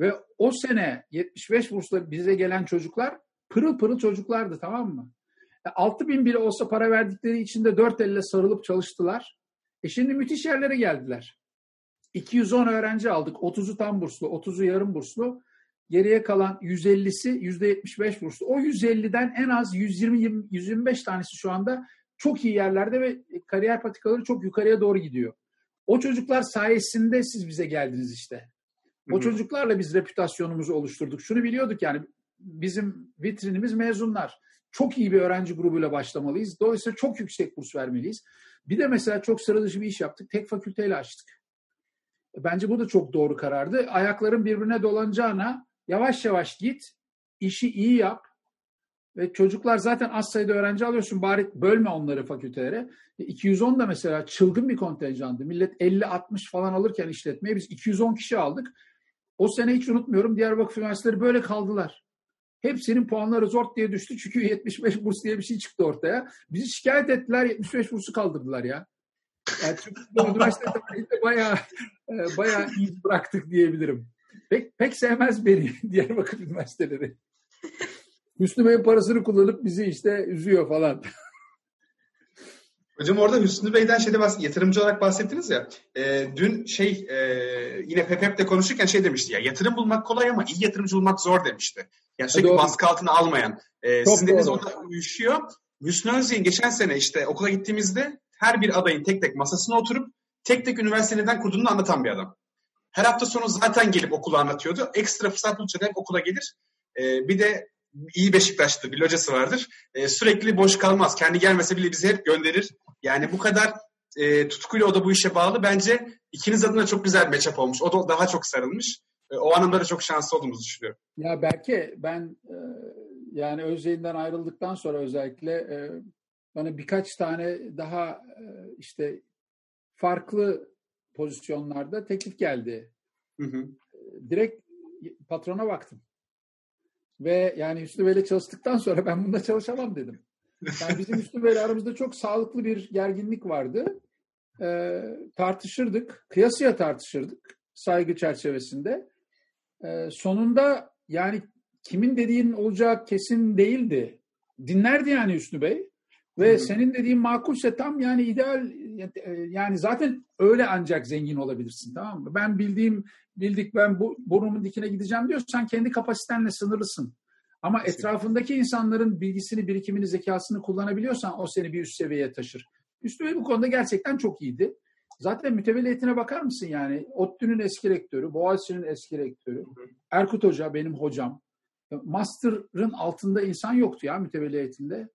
[SPEAKER 2] Ve o sene 75 bursla bize gelen çocuklar pırıl pırıl çocuklardı tamam mı? 6 e, bin bile olsa para verdikleri için de 4 elle sarılıp çalıştılar. E şimdi müthiş yerlere geldiler. 210 öğrenci aldık. 30'u tam burslu, 30'u yarım burslu. Geriye kalan 150'si %75 burslu. O 150'den en az 120-125 tanesi şu anda çok iyi yerlerde ve kariyer patikaları çok yukarıya doğru gidiyor. O çocuklar sayesinde siz bize geldiniz işte. O Hı-hı. çocuklarla biz reputasyonumuzu oluşturduk. Şunu biliyorduk yani bizim vitrinimiz mezunlar. Çok iyi bir öğrenci grubuyla başlamalıyız. Dolayısıyla çok yüksek burs vermeliyiz. Bir de mesela çok sıra dışı bir iş yaptık. Tek fakülteyle açtık. Bence bu da çok doğru karardı. Ayakların birbirine dolanacağına yavaş yavaş git, işi iyi yap ve çocuklar zaten az sayıda öğrenci alıyorsun bari bölme onları fakültelere. 210 e, da mesela çılgın bir kontenjandı. Millet 50-60 falan alırken işletmeye biz 210 kişi aldık. O sene hiç unutmuyorum Diyarbakır Üniversiteleri böyle kaldılar. Hepsinin puanları zor diye düştü çünkü 75 burs diye bir şey çıktı ortaya. Bizi şikayet ettiler 75 bursu kaldırdılar ya. Yani çünkü üniversitede bayağı, e, bayağı iyi bıraktık diyebilirim. Pek, pek sevmez beni Diyarbakır Üniversiteleri. Bey'in parasını kullanıp bizi işte üzüyor falan.
[SPEAKER 1] Hocam orada Hüsnü Bey'den şeyde bahs yatırımcı olarak bahsettiniz ya. E, dün şey e, yine PPP'de konuşurken şey demişti ya yatırım bulmak kolay ama iyi yatırımcı bulmak zor demişti. Yani sürekli doğru. baskı altına almayan. E, sizin dediğiniz orada uyuşuyor. Hüsnü Özyeğin geçen sene işte okula gittiğimizde her bir adayın tek tek masasına oturup tek tek üniversite neden kurduğunu anlatan bir adam. Her hafta sonu zaten gelip okulu anlatıyordu. Ekstra fırsat bulunca okula gelir. E, bir de iyi Beşiktaşlı bir locası vardır. E, sürekli boş kalmaz. Kendi gelmese bile bizi hep gönderir. Yani bu kadar e, tutkuyla o da bu işe bağlı. Bence ikiniz adına çok güzel bir matchup olmuş. O da daha çok sarılmış. E, o anlamda da çok şanslı olduğumuzu düşünüyorum.
[SPEAKER 2] Ya belki ben e, yani Özyeğin'den ayrıldıktan sonra özellikle e, bana birkaç tane daha e, işte farklı pozisyonlarda teklif geldi. Hı hı. Direkt patrona baktım. Ve yani Hüsnü Bey'le çalıştıktan sonra ben bunda çalışamam dedim. Yani bizim Hüsnü Bey'le aramızda çok sağlıklı bir gerginlik vardı. Ee, tartışırdık, kıyasıya tartışırdık saygı çerçevesinde. Ee, sonunda yani kimin dediğin olacağı kesin değildi. Dinlerdi yani Hüsnü Bey. Ve Hı. senin dediğin makulse tam yani ideal yani zaten öyle ancak zengin olabilirsin tamam mı? Ben bildiğim bildik ben bu burnumun dikine gideceğim diyorsan kendi kapasitenle sınırlısın. Ama etrafındaki insanların bilgisini, birikimini, zekasını kullanabiliyorsan o seni bir üst seviyeye taşır. Üstü bu konuda gerçekten çok iyiydi. Zaten mütevelliyetine bakar mısın yani? ODTÜ'nün eski rektörü, Boğaziçi'nin eski rektörü, Erkut Hoca benim hocam. Master'ın altında insan yoktu ya mütevelliyetinde.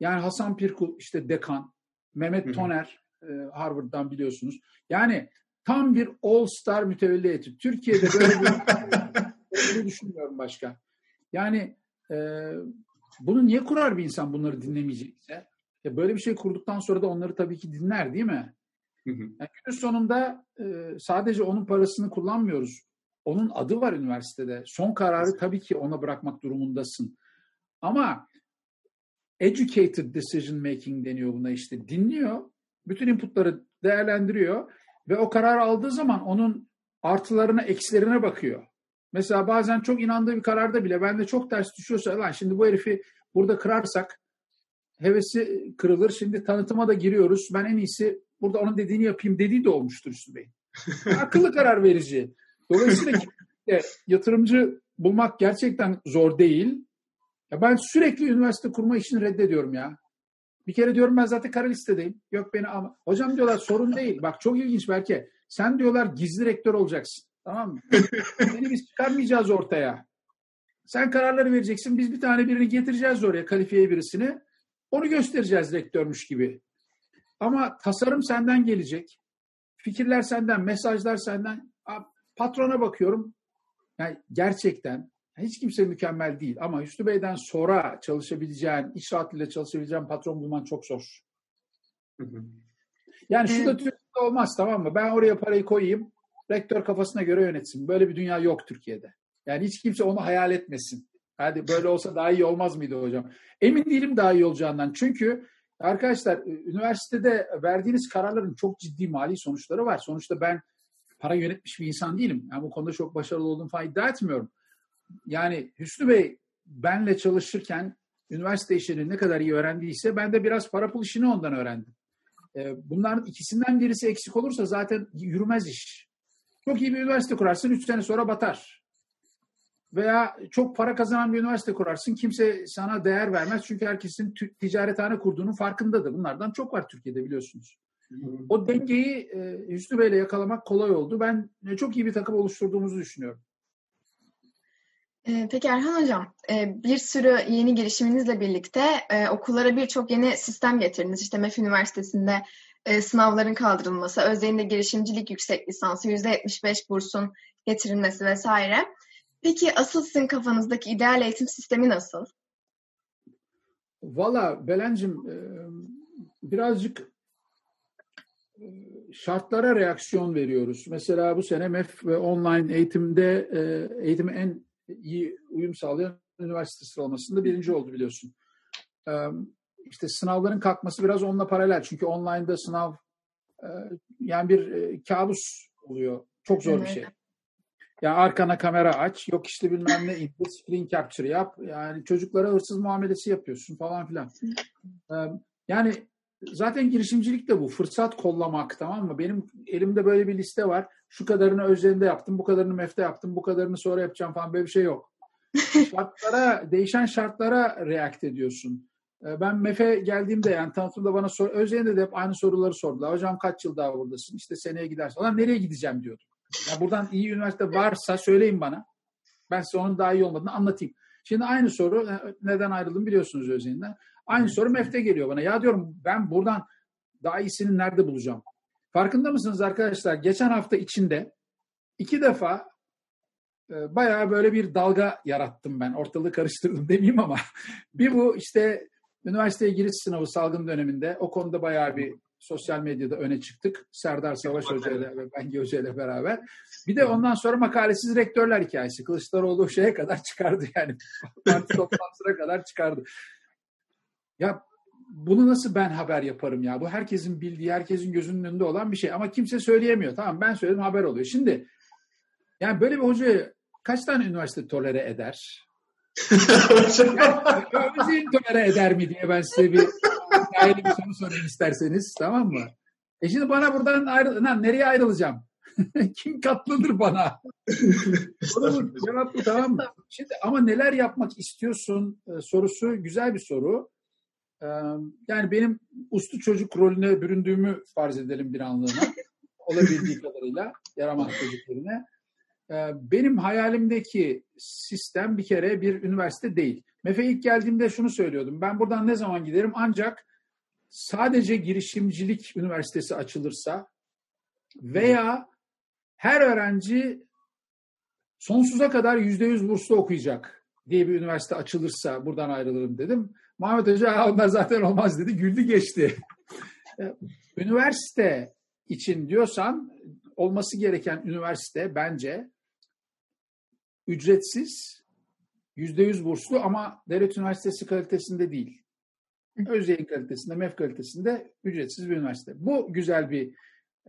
[SPEAKER 2] Yani Hasan Pirkul işte dekan, Mehmet Toner e, Harvard'dan biliyorsunuz. Yani tam bir all-star mütevelli heyeti. Türkiye'de böyle bir düşünmüyorum başka. Yani e, bunu niye kurar bir insan bunları dinlemeyecekse? Ya böyle bir şey kurduktan sonra da onları tabii ki dinler değil mi? Hı hı. Yani günün sonunda e, sadece onun parasını kullanmıyoruz. Onun adı var üniversitede. Son kararı tabii ki ona bırakmak durumundasın. Ama educated decision making deniyor buna işte. Dinliyor, bütün inputları değerlendiriyor ve o karar aldığı zaman onun artılarına, eksilerine bakıyor. Mesela bazen çok inandığı bir kararda bile ben de çok ters düşüyorsa lan şimdi bu herifi burada kırarsak hevesi kırılır. Şimdi tanıtıma da giriyoruz. Ben en iyisi burada onun dediğini yapayım dediği de olmuştur Üstü Bey. Akıllı karar verici. Dolayısıyla yatırımcı bulmak gerçekten zor değil. Ya ben sürekli üniversite kurma işini reddediyorum ya. Bir kere diyorum ben zaten kara listedeyim. Yok beni ama. Hocam diyorlar sorun değil. Bak çok ilginç belki. Sen diyorlar gizli rektör olacaksın. Tamam mı? Seni biz çıkarmayacağız ortaya. Sen kararları vereceksin. Biz bir tane birini getireceğiz oraya kalifiye birisini. Onu göstereceğiz rektörmüş gibi. Ama tasarım senden gelecek. Fikirler senden, mesajlar senden. Patrona bakıyorum. Yani gerçekten hiç kimse mükemmel değil ama Hüsnü Bey'den sonra çalışabileceğin, iş rahatlığıyla çalışabileceğin patron bulman çok zor. Yani şu da Türkiye'de olmaz tamam mı? Ben oraya parayı koyayım, rektör kafasına göre yönetsin. Böyle bir dünya yok Türkiye'de. Yani hiç kimse onu hayal etmesin. Hadi böyle olsa daha iyi olmaz mıydı hocam? Emin değilim daha iyi olacağından. Çünkü arkadaşlar üniversitede verdiğiniz kararların çok ciddi mali sonuçları var. Sonuçta ben para yönetmiş bir insan değilim. Yani bu konuda çok başarılı olduğumu falan iddia etmiyorum. Yani Hüsnü Bey benle çalışırken üniversite işini ne kadar iyi öğrendiyse ben de biraz para pul işini ondan öğrendim. Ee, bunların ikisinden birisi eksik olursa zaten yürümez iş. Çok iyi bir üniversite kurarsın, üç sene sonra batar. Veya çok para kazanan bir üniversite kurarsın, kimse sana değer vermez. Çünkü herkesin ticarethane kurduğunun farkındadır. Bunlardan çok var Türkiye'de biliyorsunuz. O dengeyi e, Hüsnü Bey'le yakalamak kolay oldu. Ben e, çok iyi bir takım oluşturduğumuzu düşünüyorum.
[SPEAKER 3] Ee, peki Erhan Hocam, e, bir sürü yeni girişiminizle birlikte e, okullara birçok yeni sistem getirdiniz. İşte MEF Üniversitesi'nde e, sınavların kaldırılması, Özyeğin'de girişimcilik yüksek lisansı, %75 bursun getirilmesi vesaire. Peki asıl sizin kafanızdaki ideal eğitim sistemi nasıl?
[SPEAKER 2] Valla Belen'cim birazcık şartlara reaksiyon veriyoruz. Mesela bu sene MEF ve online eğitimde eğitimi en iyi uyum sağlayan üniversite sıralamasında birinci oldu biliyorsun. İşte sınavların kalkması biraz onunla paralel. Çünkü online'da sınav yani bir kabus oluyor. Çok zor bir şey. Yani arkana kamera aç, yok işte bilmem ne indir, screen capture yap. Yani çocuklara hırsız muamelesi yapıyorsun falan filan. Yani zaten girişimcilik de bu. Fırsat kollamak tamam mı? Benim elimde böyle bir liste var. Şu kadarını özelinde yaptım, bu kadarını mefte yaptım, bu kadarını sonra yapacağım falan böyle bir şey yok. şartlara, değişen şartlara react ediyorsun. Ee, ben MEF'e geldiğimde yani tanıtımda bana sor, Özyeğin'de de hep aynı soruları sordular. Hocam kaç yıl daha buradasın? İşte seneye gidersin. Ulan nereye gideceğim diyordum. Ya buradan iyi üniversite varsa söyleyin bana. Ben size onun daha iyi olmadığını anlatayım. Şimdi aynı soru e, neden ayrıldım biliyorsunuz Özyeğin'den. Aynı soru MEF'te geliyor bana. Ya diyorum ben buradan daha iyisini nerede bulacağım? Farkında mısınız arkadaşlar? Geçen hafta içinde iki defa e, bayağı böyle bir dalga yarattım ben. Ortalığı karıştırdım demeyeyim ama bir bu işte üniversiteye giriş sınavı salgın döneminde o konuda bayağı bir sosyal medyada öne çıktık. Serdar Savaş Hoca ile ve Bengi Hoca ile beraber. Bir de ondan sonra makalesiz rektörler hikayesi. Kılıçdaroğlu şeye kadar çıkardı yani. Parti toplantısına kadar çıkardı. Ya bunu nasıl ben haber yaparım ya? Bu herkesin bildiği, herkesin gözünün önünde olan bir şey. Ama kimse söyleyemiyor. Tamam ben söyledim haber oluyor. Şimdi yani böyle bir hocayı kaç tane üniversite tolere eder? Yani, tolere eder mi diye ben size bir ayrı bir soru sorayım isterseniz. Tamam mı? E şimdi bana buradan ayrı, lan, nereye ayrılacağım? Kim katlanır bana? Cevap bu tamam mı? Şimdi ama neler yapmak istiyorsun e, sorusu güzel bir soru. Yani benim uslu çocuk rolüne büründüğümü farz edelim bir anlığına. Olabildiği kadarıyla yaramaz çocuk rolüne. Benim hayalimdeki sistem bir kere bir üniversite değil. MEF'e ilk geldiğimde şunu söylüyordum. Ben buradan ne zaman giderim? Ancak sadece girişimcilik üniversitesi açılırsa veya her öğrenci sonsuza kadar yüzde yüz burslu okuyacak diye bir üniversite açılırsa buradan ayrılırım dedim. Muhammed Hoca onlar zaten olmaz dedi. Güldü geçti. üniversite için diyorsan olması gereken üniversite bence ücretsiz, yüzde yüz burslu ama devlet üniversitesi kalitesinde değil. Özyeğin kalitesinde, MEF kalitesinde ücretsiz bir üniversite. Bu güzel bir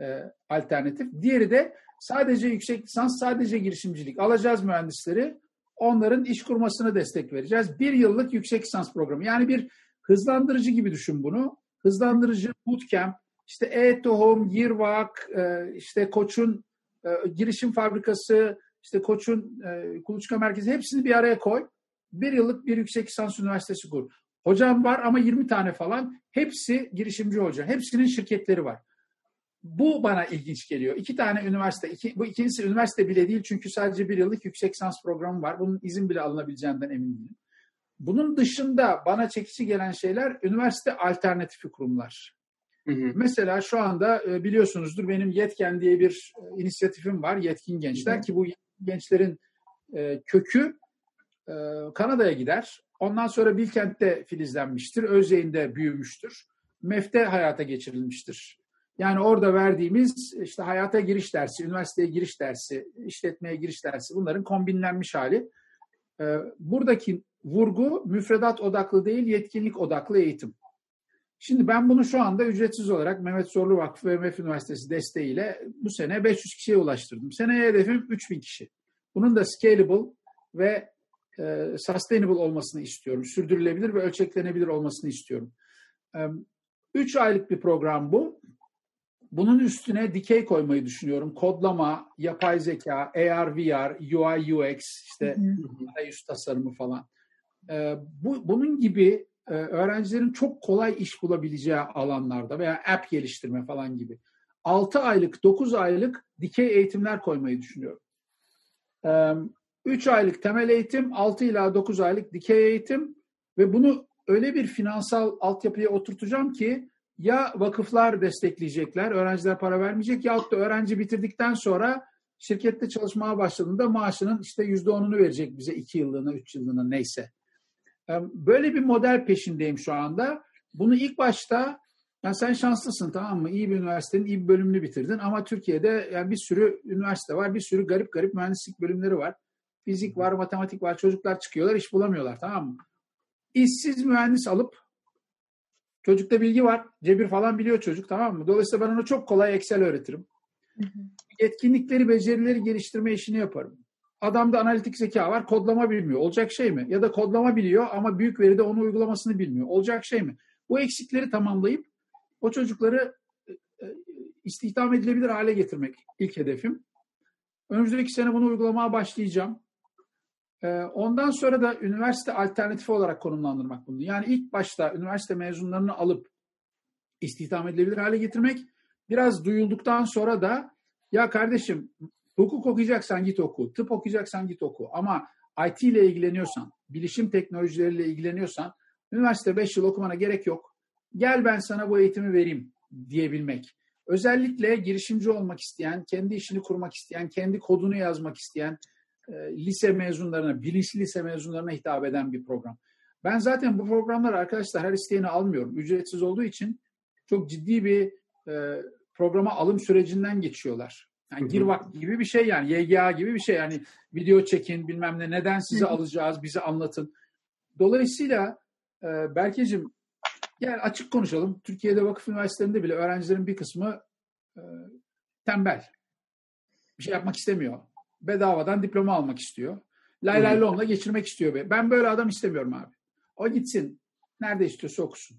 [SPEAKER 2] e, alternatif. Diğeri de sadece yüksek lisans, sadece girişimcilik. Alacağız mühendisleri, onların iş kurmasına destek vereceğiz. Bir yıllık yüksek lisans programı. Yani bir hızlandırıcı gibi düşün bunu. Hızlandırıcı bootcamp, işte e-tohum, Yirvak, e, işte Koç'un e, girişim fabrikası, işte Koç'un e, kuluçka merkezi hepsini bir araya koy. Bir yıllık bir yüksek lisans üniversitesi kur. Hocam var ama 20 tane falan. Hepsi girişimci hoca. Hepsinin şirketleri var. Bu bana ilginç geliyor. İki tane üniversite, iki, bu ikincisi üniversite bile değil çünkü sadece bir yıllık yüksek lisans programı var. Bunun izin bile alınabileceğinden emin değilim. Bunun dışında bana çekici gelen şeyler üniversite alternatifi kurumlar. Hı hı. Mesela şu anda e, biliyorsunuzdur benim Yetken diye bir e, inisiyatifim var. Yetkin Gençler hı hı. ki bu gençlerin e, kökü Kanada'ya gider. Ondan sonra Bilkent'te filizlenmiştir. Özyeğin'de büyümüştür. MEF'te hayata geçirilmiştir. Yani orada verdiğimiz işte hayata giriş dersi, üniversiteye giriş dersi, işletmeye giriş dersi bunların kombinlenmiş hali. E, buradaki vurgu müfredat odaklı değil, yetkinlik odaklı eğitim. Şimdi ben bunu şu anda ücretsiz olarak Mehmet Zorlu Vakfı ve MEF Üniversitesi desteğiyle bu sene 500 kişiye ulaştırdım. Seneye hedefim 3000 kişi. Bunun da scalable ve e, sustainable olmasını istiyorum. Sürdürülebilir ve ölçeklenebilir olmasını istiyorum. 3 e, aylık bir program bu. Bunun üstüne dikey koymayı düşünüyorum. Kodlama, yapay zeka, AR, VR, UI, UX, işte yüz tasarımı falan. E, bu, bunun gibi e, öğrencilerin çok kolay iş bulabileceği alanlarda veya app geliştirme falan gibi 6 aylık, 9 aylık dikey eğitimler koymayı düşünüyorum. 3 aylık temel eğitim, 6 ila 9 aylık dikey eğitim ve bunu öyle bir finansal altyapıya oturtacağım ki ya vakıflar destekleyecekler, öğrenciler para vermeyecek yahut da öğrenci bitirdikten sonra şirkette çalışmaya başladığında maaşının işte yüzde onunu verecek bize iki yıllığına, üç yıllığına neyse. Böyle bir model peşindeyim şu anda. Bunu ilk başta yani sen şanslısın tamam mı? İyi bir üniversitenin iyi bir bölümünü bitirdin ama Türkiye'de yani bir sürü üniversite var, bir sürü garip garip mühendislik bölümleri var. Fizik var, matematik var, çocuklar çıkıyorlar, iş bulamıyorlar tamam mı? İşsiz mühendis alıp çocukta bilgi var, cebir falan biliyor çocuk tamam mı? Dolayısıyla ben ona çok kolay Excel öğretirim. Hı hı. Yetkinlikleri, becerileri geliştirme işini yaparım. Adamda analitik zeka var, kodlama bilmiyor. Olacak şey mi? Ya da kodlama biliyor ama büyük veride onu uygulamasını bilmiyor. Olacak şey mi? Bu eksikleri tamamlayıp o çocukları e, e, istihdam edilebilir hale getirmek ilk hedefim. Önümüzdeki sene bunu uygulamaya başlayacağım. E, ondan sonra da üniversite alternatifi olarak konumlandırmak bunu. Yani ilk başta üniversite mezunlarını alıp istihdam edilebilir hale getirmek. Biraz duyulduktan sonra da ya kardeşim Hukuk okuyacaksan git oku, tıp okuyacaksan git oku. Ama IT ile ilgileniyorsan, bilişim teknolojileriyle ilgileniyorsan üniversite 5 yıl okumana gerek yok. Gel ben sana bu eğitimi vereyim diyebilmek. Özellikle girişimci olmak isteyen, kendi işini kurmak isteyen, kendi kodunu yazmak isteyen e, lise mezunlarına, bilinçli lise mezunlarına hitap eden bir program. Ben zaten bu programlar arkadaşlar her isteyeni almıyorum. Ücretsiz olduğu için çok ciddi bir e, programa alım sürecinden geçiyorlar. Yani girvak gibi bir şey yani YGA gibi bir şey yani video çekin bilmem ne neden sizi alacağız bizi anlatın. Dolayısıyla e, Berkeciğim gel açık konuşalım. Türkiye'de vakıf üniversitelerinde bile öğrencilerin bir kısmı e, tembel. Bir şey yapmak istemiyor. Bedavadan diploma almak istiyor. Lay lay lomla geçirmek istiyor. Ben böyle adam istemiyorum abi. O gitsin. Nerede istiyorsa okusun.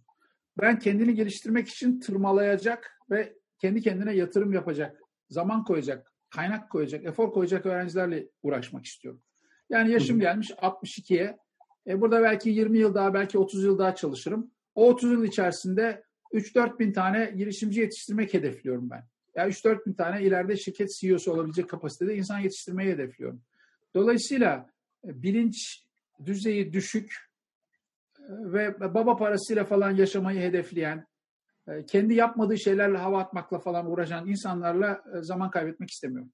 [SPEAKER 2] Ben kendini geliştirmek için tırmalayacak ve kendi kendine yatırım yapacak zaman koyacak, kaynak koyacak, efor koyacak öğrencilerle uğraşmak istiyorum. Yani yaşım gelmiş 62'ye. E burada belki 20 yıl daha, belki 30 yıl daha çalışırım. O 30 yıl içerisinde 3-4 bin tane girişimci yetiştirmek hedefliyorum ben. Ya yani 3-4 bin tane ileride şirket CEO'su olabilecek kapasitede insan yetiştirmeyi hedefliyorum. Dolayısıyla e, bilinç düzeyi düşük e, ve baba parasıyla falan yaşamayı hedefleyen, kendi yapmadığı şeylerle hava atmakla falan uğraşan insanlarla e, zaman kaybetmek istemiyorum.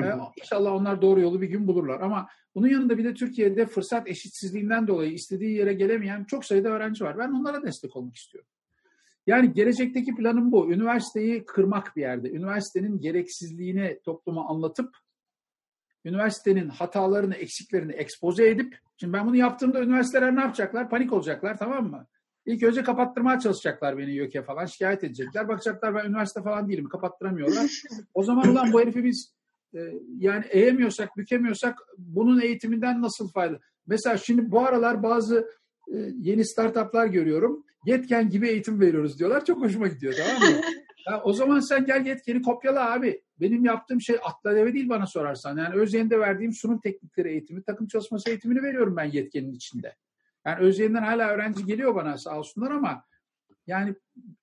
[SPEAKER 2] Hı hı. İnşallah onlar doğru yolu bir gün bulurlar. Ama bunun yanında bir de Türkiye'de fırsat eşitsizliğinden dolayı istediği yere gelemeyen çok sayıda öğrenci var. Ben onlara destek olmak istiyorum. Yani gelecekteki planım bu. Üniversiteyi kırmak bir yerde. Üniversitenin gereksizliğini topluma anlatıp, üniversitenin hatalarını, eksiklerini ekspoze edip, şimdi ben bunu yaptığımda üniversiteler ne yapacaklar? Panik olacaklar tamam mı? İlk önce kapattırmaya çalışacaklar beni YÖK'e falan. Şikayet edecekler. Bakacaklar ben üniversite falan değilim. Kapattıramıyorlar. O zaman ulan bu herifi biz e, yani eğemiyorsak, bükemiyorsak bunun eğitiminden nasıl fayda? Mesela şimdi bu aralar bazı e, yeni startuplar görüyorum. Yetken gibi eğitim veriyoruz diyorlar. Çok hoşuma gidiyor tamam mı? Ya, o zaman sen gel yetkeni kopyala abi. Benim yaptığım şey atla deve değil bana sorarsan. Yani Özyeğin'de verdiğim sunum teknikleri eğitimi, takım çalışması eğitimini veriyorum ben yetkenin içinde. Yani Özyeğin'den hala öğrenci geliyor bana sağ olsunlar ama yani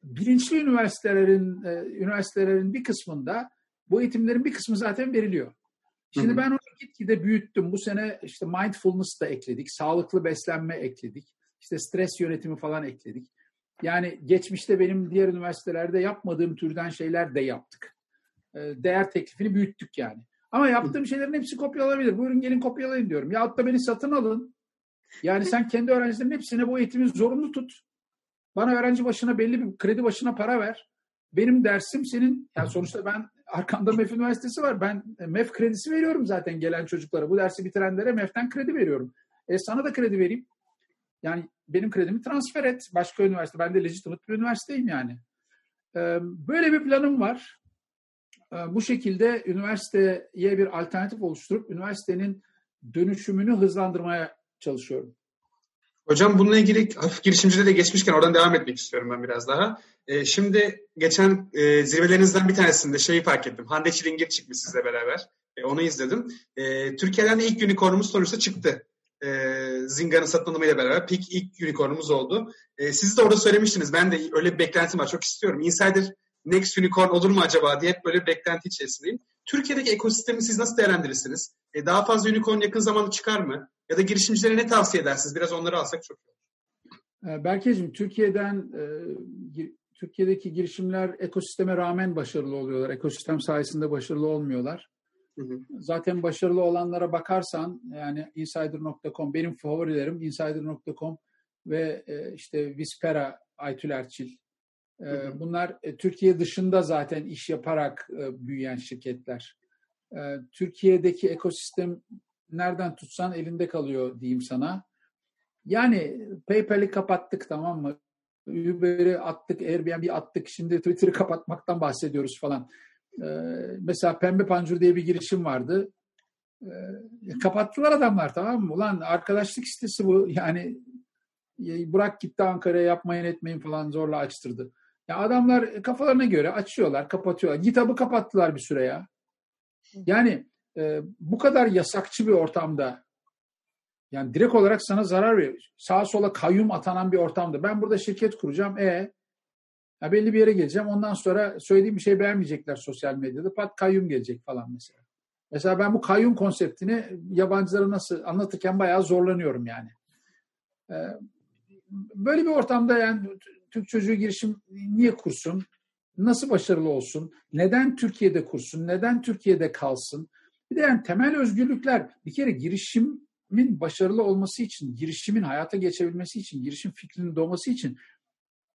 [SPEAKER 2] bilinçli üniversitelerin e, üniversitelerin bir kısmında bu eğitimlerin bir kısmı zaten veriliyor. Şimdi hı hı. ben onu gitgide büyüttüm. Bu sene işte mindfulness da ekledik, sağlıklı beslenme ekledik, işte stres yönetimi falan ekledik. Yani geçmişte benim diğer üniversitelerde yapmadığım türden şeyler de yaptık. E, değer teklifini büyüttük yani. Ama yaptığım şeylerin hepsi kopyalanabilir. Buyurun gelin kopyalayın diyorum. Ya da beni satın alın. Yani sen kendi öğrencilerin hepsine bu eğitimi zorunlu tut. Bana öğrenci başına belli bir kredi başına para ver. Benim dersim senin, yani sonuçta ben arkamda MEF Üniversitesi var. Ben MEF kredisi veriyorum zaten gelen çocuklara. Bu dersi bitirenlere MEF'ten kredi veriyorum. E sana da kredi vereyim. Yani benim kredimi transfer et. Başka üniversite. Ben de legitimate bir üniversiteyim yani. E, böyle bir planım var. E, bu şekilde üniversiteye bir alternatif oluşturup üniversitenin dönüşümünü hızlandırmaya çalışıyorum.
[SPEAKER 1] Hocam bununla ilgili hafif girişimcide de geçmişken oradan devam etmek istiyorum ben biraz daha. E, şimdi geçen e, zirvelerinizden bir tanesinde şeyi fark ettim. Hande Çilingir çıkmış sizle beraber. E, onu izledim. E, Türkiye'den de ilk unicornumuz sonuçta çıktı. E, Zinga'nın satın alımıyla beraber peak ilk unicornumuz oldu. E, siz de orada söylemiştiniz. Ben de öyle bir beklentim var. Çok istiyorum. Insider next unicorn olur mu acaba diye hep böyle beklenti içerisindeyim. Türkiye'deki ekosistemi siz nasıl değerlendirirsiniz? E, daha fazla unicorn yakın zamanda çıkar mı? Ya da girişimcilere ne tavsiye edersiniz? Biraz onları alsak çok iyi
[SPEAKER 2] olur. Berkeciğim, Türkiye'den e, Türkiye'deki girişimler ekosisteme rağmen başarılı oluyorlar. Ekosistem sayesinde başarılı olmuyorlar. Hı hı. Zaten başarılı olanlara bakarsan yani insider.com benim favorilerim insider.com ve e, işte Vispera Aytül Erçil. E, hı. Bunlar Türkiye dışında zaten iş yaparak büyüyen şirketler. Türkiye'deki ekosistem nereden tutsan elinde kalıyor diyeyim sana. Yani PayPal'i kapattık tamam mı? Uber'i attık, Airbnb attık. Şimdi Twitter'ı kapatmaktan bahsediyoruz falan. Ee, mesela Pembe Pancur diye bir girişim vardı. Ee, kapattılar adamlar tamam mı? Ulan arkadaşlık sitesi bu. Yani bırak gitti Ankara'ya yapmayın etmeyin falan zorla açtırdı. Ya adamlar kafalarına göre açıyorlar, kapatıyorlar. GitHub'ı kapattılar bir süre ya. Yani e, bu kadar yasakçı bir ortamda yani direkt olarak sana zarar veriyor. Sağa sola kayyum atanan bir ortamda. Ben burada şirket kuracağım. E ya belli bir yere geleceğim. Ondan sonra söylediğim bir şey beğenmeyecekler sosyal medyada. Pat kayyum gelecek falan mesela. Mesela ben bu kayyum konseptini yabancılara nasıl anlatırken bayağı zorlanıyorum yani. Ee, böyle bir ortamda yani Türk çocuğu girişim niye kursun? Nasıl başarılı olsun? Neden Türkiye'de kursun? Neden Türkiye'de kalsın? Bir de yani temel özgürlükler bir kere girişimin başarılı olması için, girişimin hayata geçebilmesi için, girişim fikrinin doğması için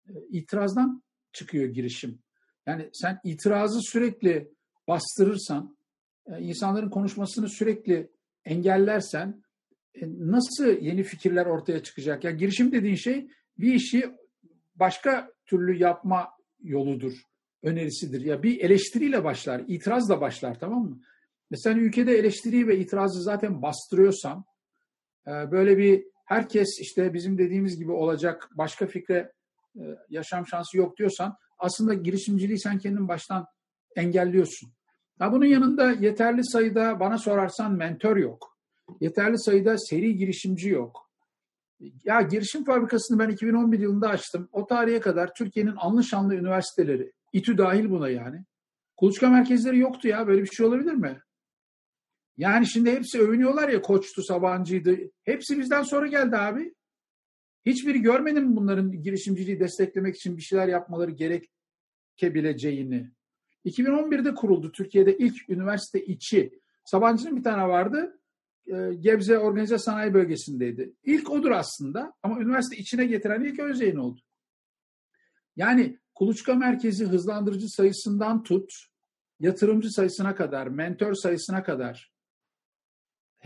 [SPEAKER 2] e, itirazdan çıkıyor girişim. Yani sen itirazı sürekli bastırırsan, e, insanların konuşmasını sürekli engellersen e, nasıl yeni fikirler ortaya çıkacak? Yani girişim dediğin şey bir işi başka türlü yapma yoludur, önerisidir. Ya bir eleştiriyle başlar, itirazla başlar tamam mı? Mesela ülkede eleştiriyi ve itirazı zaten bastırıyorsan, e, böyle bir herkes işte bizim dediğimiz gibi olacak, başka fikre e, yaşam şansı yok diyorsan, aslında girişimciliği sen kendin baştan engelliyorsun. Ha bunun yanında yeterli sayıda bana sorarsan mentor yok. Yeterli sayıda seri girişimci yok. Ya girişim fabrikasını ben 2011 yılında açtım. O tarihe kadar Türkiye'nin anlı şanlı üniversiteleri, İTÜ dahil buna yani. Kuluçka merkezleri yoktu ya. Böyle bir şey olabilir mi? Yani şimdi hepsi övünüyorlar ya Koç'tu, Sabancı'ydı. Hepsi bizden sonra geldi abi. Hiçbiri görmedim bunların girişimciliği desteklemek için bir şeyler yapmaları gerekebileceğini. 2011'de kuruldu Türkiye'de ilk üniversite içi. Sabancı'nın bir tane vardı. E, Gebze Organize Sanayi Bölgesi'ndeydi. İlk odur aslında ama üniversite içine getiren ilk Özyeğin oldu. Yani kuluçka merkezi hızlandırıcı sayısından tut, yatırımcı sayısına kadar, mentor sayısına kadar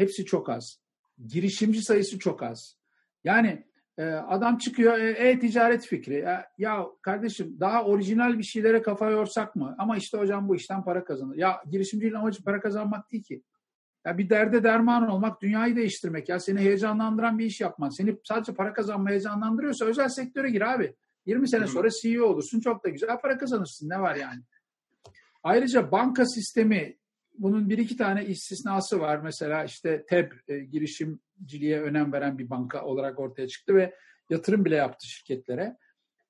[SPEAKER 2] hepsi çok az. Girişimci sayısı çok az. Yani e, adam çıkıyor e-ticaret fikri. Ya, ya kardeşim daha orijinal bir şeylere kafa yorsak mı? Ama işte hocam bu işten para kazanır. Ya girişimciliğin amacı para kazanmak değil ki. Ya bir derde derman olmak, dünyayı değiştirmek. Ya seni heyecanlandıran bir iş yapman. Seni sadece para kazanma heyecanlandırıyorsa özel sektöre gir abi. 20 sene sonra CEO olursun. Çok da güzel para kazanırsın. Ne var yani? Ayrıca banka sistemi bunun bir iki tane istisnası var. Mesela işte TEB e, girişimciliğe önem veren bir banka olarak ortaya çıktı ve yatırım bile yaptı şirketlere.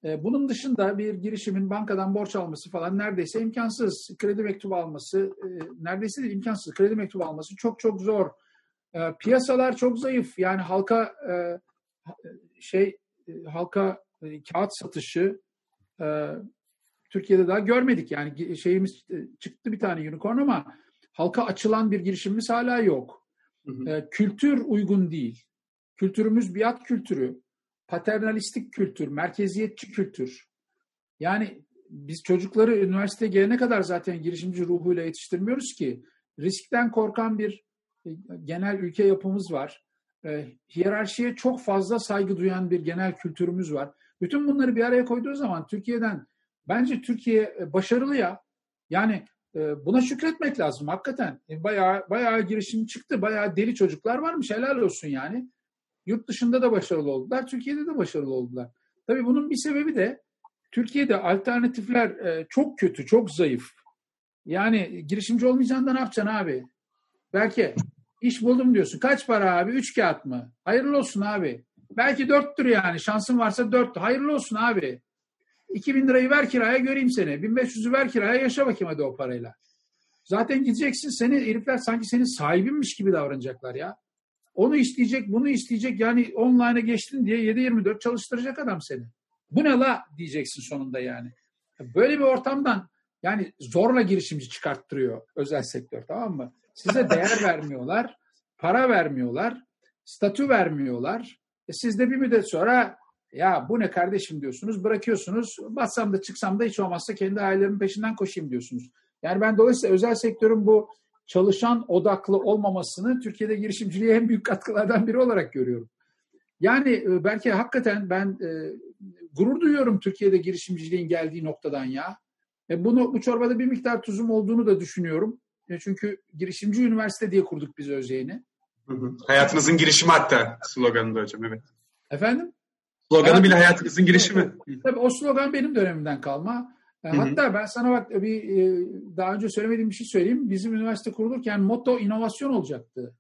[SPEAKER 2] E, bunun dışında bir girişimin bankadan borç alması falan neredeyse imkansız. Kredi mektubu alması e, neredeyse de imkansız. Kredi mektubu alması çok çok zor. E, piyasalar çok zayıf. Yani halka şey halka kağıt satışı Türkiye'de daha görmedik. Yani şeyimiz çıktı bir tane unicorn ama halka açılan bir girişimimiz hala yok. Hı hı. kültür uygun değil. Kültürümüz biat kültürü paternalistik kültür, merkeziyetçi kültür. Yani biz çocukları üniversiteye gelene kadar zaten girişimci ruhuyla yetiştirmiyoruz ki. Riskten korkan bir e, genel ülke yapımız var. E, hiyerarşiye çok fazla saygı duyan bir genel kültürümüz var. Bütün bunları bir araya koyduğu zaman Türkiye'den bence Türkiye e, başarılı ya. Yani buna şükretmek lazım hakikaten. E, bayağı bayağı girişim çıktı. Bayağı deli çocuklar varmış. Helal olsun yani. Yurt dışında da başarılı oldular. Türkiye'de de başarılı oldular. Tabii bunun bir sebebi de Türkiye'de alternatifler e, çok kötü, çok zayıf. Yani girişimci olmayacaksın da ne yapacaksın abi? Belki iş buldum diyorsun. Kaç para abi? Üç kağıt mı? Hayırlı olsun abi. Belki dörttür yani. Şansın varsa dört. Hayırlı olsun abi. 2000 lirayı ver kiraya göreyim seni. 1500'ü ver kiraya yaşa bakayım hadi o parayla. Zaten gideceksin seni herifler sanki senin sahibinmiş gibi davranacaklar ya. Onu isteyecek, bunu isteyecek. Yani online'a geçtin diye 7-24 çalıştıracak adam seni. Bu ne la diyeceksin sonunda yani. Böyle bir ortamdan yani zorla girişimci çıkarttırıyor özel sektör tamam mı? Size değer vermiyorlar, para vermiyorlar, statü vermiyorlar. E siz de bir müddet sonra ya bu ne kardeşim diyorsunuz, bırakıyorsunuz. Batsam da çıksam da hiç olmazsa kendi ailelerimin peşinden koşayım diyorsunuz. Yani ben dolayısıyla özel sektörün bu çalışan odaklı olmamasını Türkiye'de girişimciliğe en büyük katkılardan biri olarak görüyorum. Yani e, belki hakikaten ben e, gurur duyuyorum Türkiye'de girişimciliğin geldiği noktadan ya. E, bunu bu çorbada bir miktar tuzum olduğunu da düşünüyorum. E, çünkü girişimci üniversite diye kurduk biz Özyeğin'i.
[SPEAKER 1] Hayatınızın girişimi hatta sloganında hocam evet.
[SPEAKER 2] Efendim?
[SPEAKER 1] Sloganı Hayat, bile hayatınızın girişimi.
[SPEAKER 2] Tabii o slogan benim dönemimden kalma. E, hatta ben sana bak bir daha önce söylemediğim bir şey söyleyeyim. Bizim üniversite kurulurken motto inovasyon olacaktı.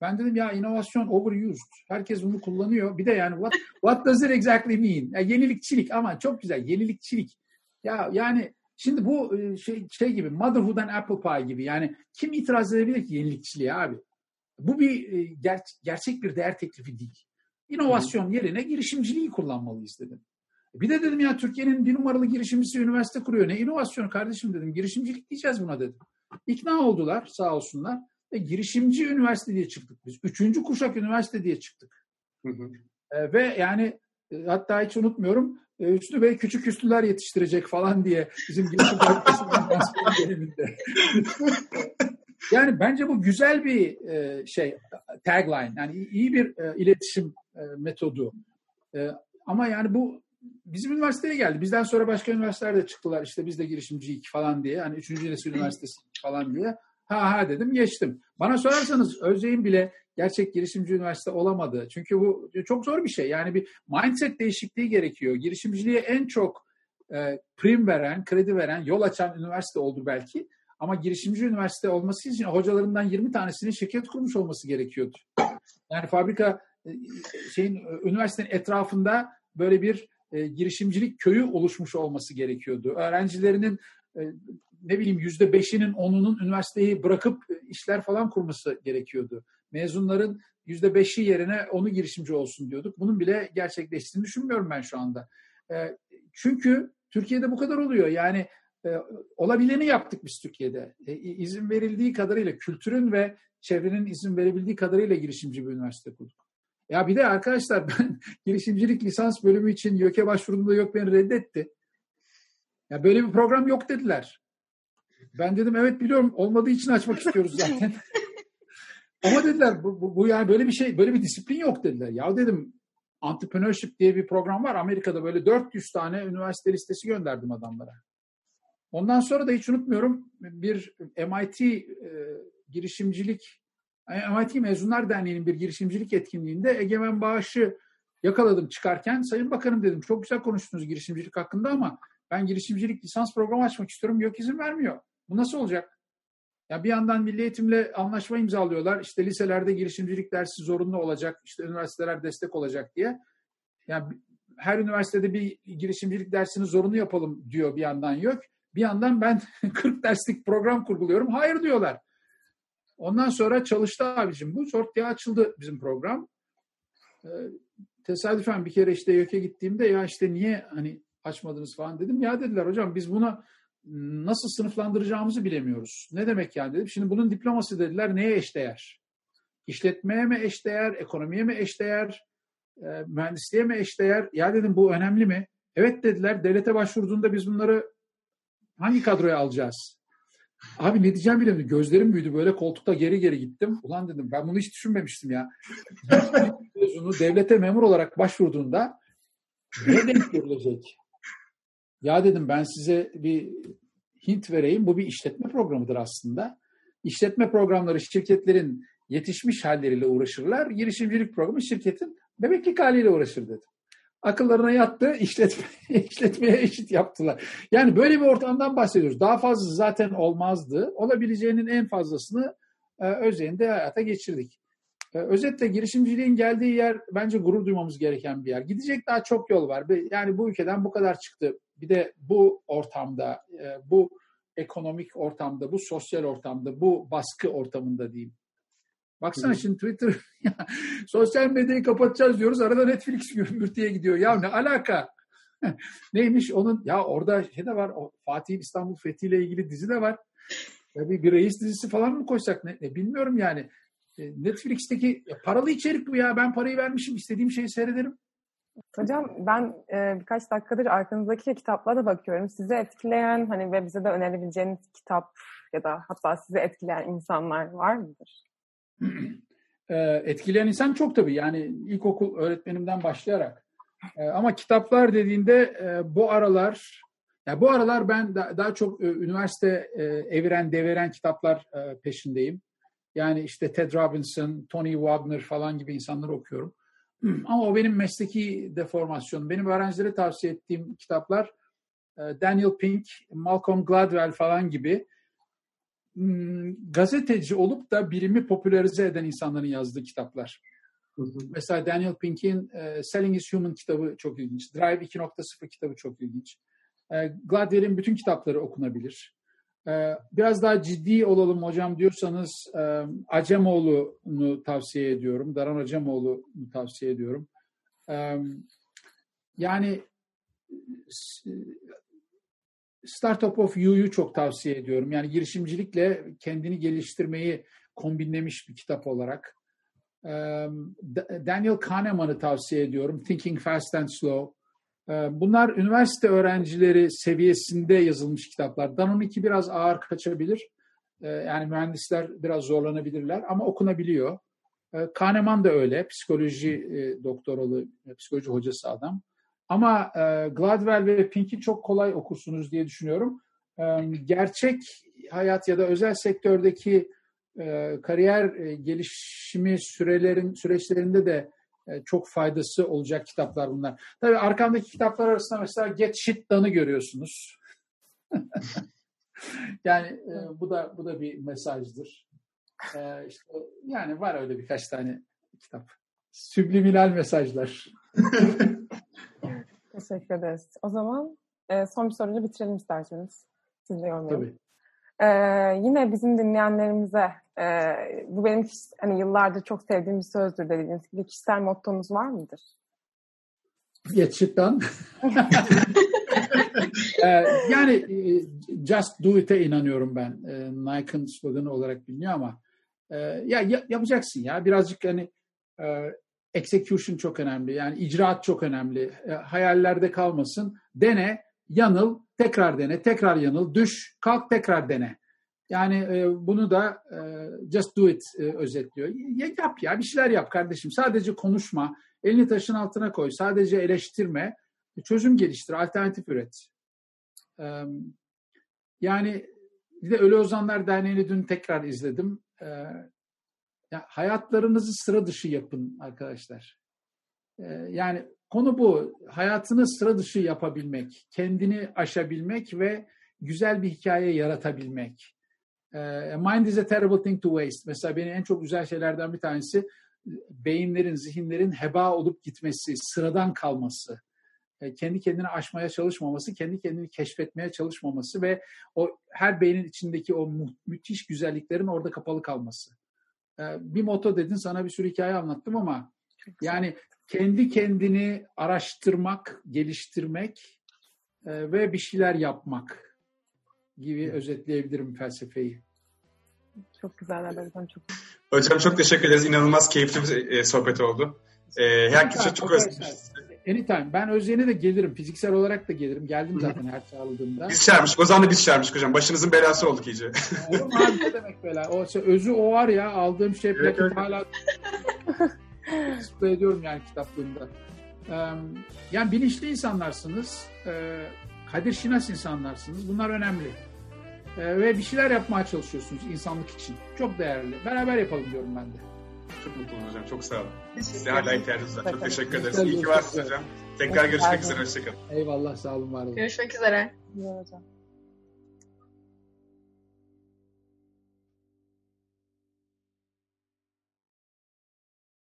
[SPEAKER 2] Ben dedim ya inovasyon overused. Herkes bunu kullanıyor. Bir de yani what, what does it exactly mean? Yani yenilikçilik ama çok güzel yenilikçilik. Ya yani şimdi bu e, şey, şey gibi motherhood and apple pie gibi yani kim itiraz edebilir ki yenilikçiliğe abi? Bu bir e, ger gerçek bir değer teklifi değil. İnovasyon yerine girişimciliği kullanmalıyız dedim. Bir de dedim ya Türkiye'nin bir numaralı girişimcisi üniversite kuruyor. Ne inovasyonu kardeşim dedim. Girişimcilik diyeceğiz buna dedim. İkna oldular sağ olsunlar. Ve girişimci üniversite diye çıktık biz. Üçüncü kuşak üniversite diye çıktık. Hı hı. E, ve yani e, hatta hiç unutmuyorum e, Üstü Bey küçük üstüler yetiştirecek falan diye bizim girişim döneminde. yani bence bu güzel bir e, şey tagline. Yani iyi bir e, iletişim e, metodu. E, ama yani bu bizim üniversiteye geldi. Bizden sonra başka üniversiteler de çıktılar. İşte biz de girişimciyik falan diye. Hani üçüncü nesil üniversitesi falan diye. Ha ha dedim geçtim. Bana sorarsanız Özyeğin bile gerçek girişimci üniversite olamadı. Çünkü bu çok zor bir şey. Yani bir mindset değişikliği gerekiyor. Girişimciliğe en çok e, prim veren, kredi veren, yol açan üniversite oldu belki. Ama girişimci üniversite olması için hocalarından 20 tanesinin şirket kurmuş olması gerekiyordu. Yani fabrika e, şeyin üniversitenin etrafında böyle bir e, girişimcilik köyü oluşmuş olması gerekiyordu. Öğrencilerinin e, ne bileyim yüzde beşinin onunun üniversiteyi bırakıp işler falan kurması gerekiyordu. Mezunların yüzde beşi yerine onu girişimci olsun diyorduk. Bunun bile gerçekleştiğini düşünmüyorum ben şu anda. E, çünkü Türkiye'de bu kadar oluyor. Yani e, olabileni yaptık biz Türkiye'de. E, izin verildiği kadarıyla kültürün ve çevrenin izin verebildiği kadarıyla girişimci bir üniversite kurduk. Ya bir de arkadaşlar ben girişimcilik lisans bölümü için YÖK'e başvurduğumda yok beni reddetti. Ya böyle bir program yok dediler. Ben dedim evet biliyorum olmadığı için açmak istiyoruz zaten. Ama dediler bu, bu, bu yani böyle bir şey böyle bir disiplin yok dediler. Ya dedim entrepreneurship diye bir program var. Amerika'da böyle 400 tane üniversite listesi gönderdim adamlara. Ondan sonra da hiç unutmuyorum bir MIT e, girişimcilik MIT Mezunlar Derneği'nin bir girişimcilik etkinliğinde Egemen Bağış'ı yakaladım çıkarken. Sayın Bakanım dedim çok güzel konuştunuz girişimcilik hakkında ama ben girişimcilik lisans programı açmak istiyorum. Yok izin vermiyor. Bu nasıl olacak? Ya bir yandan milli eğitimle anlaşma imzalıyorlar. İşte liselerde girişimcilik dersi zorunlu olacak. İşte üniversiteler destek olacak diye. Yani her üniversitede bir girişimcilik dersini zorunlu yapalım diyor bir yandan yok. Bir yandan ben 40 derslik program kurguluyorum. Hayır diyorlar. Ondan sonra çalıştı abicim. Bu zort diye açıldı bizim program. Ee, tesadüfen bir kere işte YÖK'e gittiğimde ya işte niye hani açmadınız falan dedim. Ya dediler hocam biz buna nasıl sınıflandıracağımızı bilemiyoruz. Ne demek yani dedim. Şimdi bunun diploması dediler neye eşdeğer? İşletmeye mi eşdeğer, ekonomiye mi eşdeğer, e, mühendisliğe mi eşdeğer? Ya dedim bu önemli mi? Evet dediler. Devlete başvurduğunda biz bunları hangi kadroya alacağız? Abi ne diyeceğim bilemiyorum. Gözlerim büyüdü böyle koltukta geri geri gittim. Ulan dedim ben bunu hiç düşünmemiştim ya. Devlete memur olarak başvurduğunda ne denk görülecek? Ya dedim ben size bir hint vereyim. Bu bir işletme programıdır aslında. İşletme programları şirketlerin yetişmiş halleriyle uğraşırlar. Girişimcilik programı şirketin bebeklik haliyle uğraşır dedim. Akıllarına yattı, işletme, işletmeye eşit yaptılar. Yani böyle bir ortamdan bahsediyoruz. Daha fazla zaten olmazdı. Olabileceğinin en fazlasını e, Özyeğin'de hayata geçirdik. E, özetle girişimciliğin geldiği yer bence gurur duymamız gereken bir yer. Gidecek daha çok yol var. Yani bu ülkeden bu kadar çıktı. Bir de bu ortamda, e, bu ekonomik ortamda, bu sosyal ortamda, bu baskı ortamında diyeyim. Baksana şimdi Twitter, sosyal medyayı kapatacağız diyoruz. Arada Netflix gümbürtüye gidiyor. Ya ne alaka? Neymiş onun? Ya orada şey de var. O Fatih'in İstanbul Fethi ile ilgili dizi de var. Ya bir, bir reis dizisi falan mı koysak? Ne, ne bilmiyorum yani. E, Netflix'teki ya paralı içerik bu ya. Ben parayı vermişim. istediğim şeyi seyrederim.
[SPEAKER 4] Hocam ben e, birkaç dakikadır arkanızdaki kitaplara da bakıyorum. Sizi etkileyen hani ve bize de önerebileceğiniz kitap ya da hatta sizi etkileyen insanlar var mıdır?
[SPEAKER 2] e, etkileyen insan çok tabii. Yani ilkokul öğretmenimden başlayarak. E, ama kitaplar dediğinde e, bu aralar ya bu aralar ben da, daha çok e, üniversite e, eviren deviren kitaplar peşindeyim. Yani işte Ted Robinson, Tony Wagner falan gibi insanları okuyorum. Ama o benim mesleki deformasyonum. Benim öğrencilere tavsiye ettiğim kitaplar Daniel Pink, Malcolm Gladwell falan gibi gazeteci olup da bilimi popülerize eden insanların yazdığı kitaplar. Hı hı. Mesela Daniel Pink'in e, Selling is Human kitabı çok ilginç. Drive 2.0 kitabı çok ilginç. E, Gladwell'in bütün kitapları okunabilir. E, biraz daha ciddi olalım hocam diyorsanız e, Acemoğlu'nu tavsiye ediyorum. Daran Acemoğlu'nu tavsiye ediyorum. E, yani Startup of You'yu çok tavsiye ediyorum. Yani girişimcilikle kendini geliştirmeyi kombinlemiş bir kitap olarak. Daniel Kahneman'ı tavsiye ediyorum. Thinking Fast and Slow. Bunlar üniversite öğrencileri seviyesinde yazılmış kitaplar. Danon'unki biraz ağır kaçabilir. Yani mühendisler biraz zorlanabilirler ama okunabiliyor. Kahneman da öyle. Psikoloji doktoralı, psikoloji hocası adam. Ama e, Gladwell ve Pink'i çok kolay okursunuz diye düşünüyorum. E, gerçek hayat ya da özel sektördeki e, kariyer e, gelişimi sürelerin süreçlerinde de e, çok faydası olacak kitaplar bunlar. Tabii arkamdaki kitaplar arasında mesela Get Shit Done'ı görüyorsunuz. yani e, bu da bu da bir mesajdır. E, işte, yani var öyle birkaç tane kitap. Subliminal mesajlar.
[SPEAKER 4] Teşekkür ederiz. O zaman e, son bir soruyla bitirelim isterseniz. Siz de yormayalım.
[SPEAKER 2] Tabii.
[SPEAKER 4] Ee, yine bizim dinleyenlerimize e, bu benim hani yıllardır çok sevdiğim bir sözdür dediğiniz gibi kişisel mottonuz var mıdır?
[SPEAKER 2] Gerçekten. ee, yani e, just do it'e inanıyorum ben. Ee, Nike'ın sloganı olarak biliniyor ama e, ya, ya yapacaksın ya birazcık hani e, execution çok önemli. Yani icraat çok önemli. E, hayallerde kalmasın. Dene, yanıl, tekrar dene, tekrar yanıl, düş, kalk, tekrar dene. Yani e, bunu da e, just do it e, özetliyor. Ya, yap ya bir şeyler yap kardeşim. Sadece konuşma, elini taşın altına koy. Sadece eleştirme, çözüm geliştir, alternatif üret. E, yani bir de Ölü Ozanlar Derneği'ni dün tekrar izledim. Ya hayatlarınızı sıra dışı yapın arkadaşlar. Ee, yani konu bu. Hayatını sıra dışı yapabilmek, kendini aşabilmek ve güzel bir hikaye yaratabilmek. Ee, mind is a terrible thing to waste. Mesela beni en çok güzel şeylerden bir tanesi beyinlerin, zihinlerin heba olup gitmesi, sıradan kalması ee, kendi kendini aşmaya çalışmaması, kendi kendini keşfetmeye çalışmaması ve o her beynin içindeki o mü- müthiş güzelliklerin orada kapalı kalması. Ee, bir moto dedin sana bir sürü hikaye anlattım ama yani kendi kendini araştırmak, geliştirmek e, ve bir şeyler yapmak gibi özetleyebilirim felsefeyi.
[SPEAKER 4] Çok güzel hocam. Çok...
[SPEAKER 1] Hocam çok teşekkür ederiz. İnanılmaz keyifli bir e, sohbet oldu. E, herkese çok, çok özlemişiz.
[SPEAKER 2] Anytime. Ben Özyeğin'e de gelirim. Fiziksel olarak da gelirim. Geldim zaten her çağrıldığımda.
[SPEAKER 1] Biz çağırmıştık. O zaman da biz çağırmıştık hocam. Başınızın belası olduk iyice.
[SPEAKER 2] Olur mu abi ne demek böyle? O, şey, özü o var ya aldığım şey
[SPEAKER 1] Evet, evet.
[SPEAKER 2] hala display ediyorum yani kitaplığımda. Yani bilinçli insanlarsınız. Kadir şinas insanlarsınız. Bunlar önemli. Ve bir şeyler yapmaya çalışıyorsunuz insanlık için. Çok değerli. Beraber yapalım diyorum ben de.
[SPEAKER 1] Çok mutlu oldum hocam. Çok sağ olun. Size hala ihtiyacınız var. Çok
[SPEAKER 4] Teşekkür
[SPEAKER 1] ederiz. İyi ki varsınız hocam. Tekrar görüşmek üzere. Hoşçakalın.
[SPEAKER 2] Eyvallah sağ olun var olun.
[SPEAKER 3] Görüşmek üzere.
[SPEAKER 4] Güzel hocam.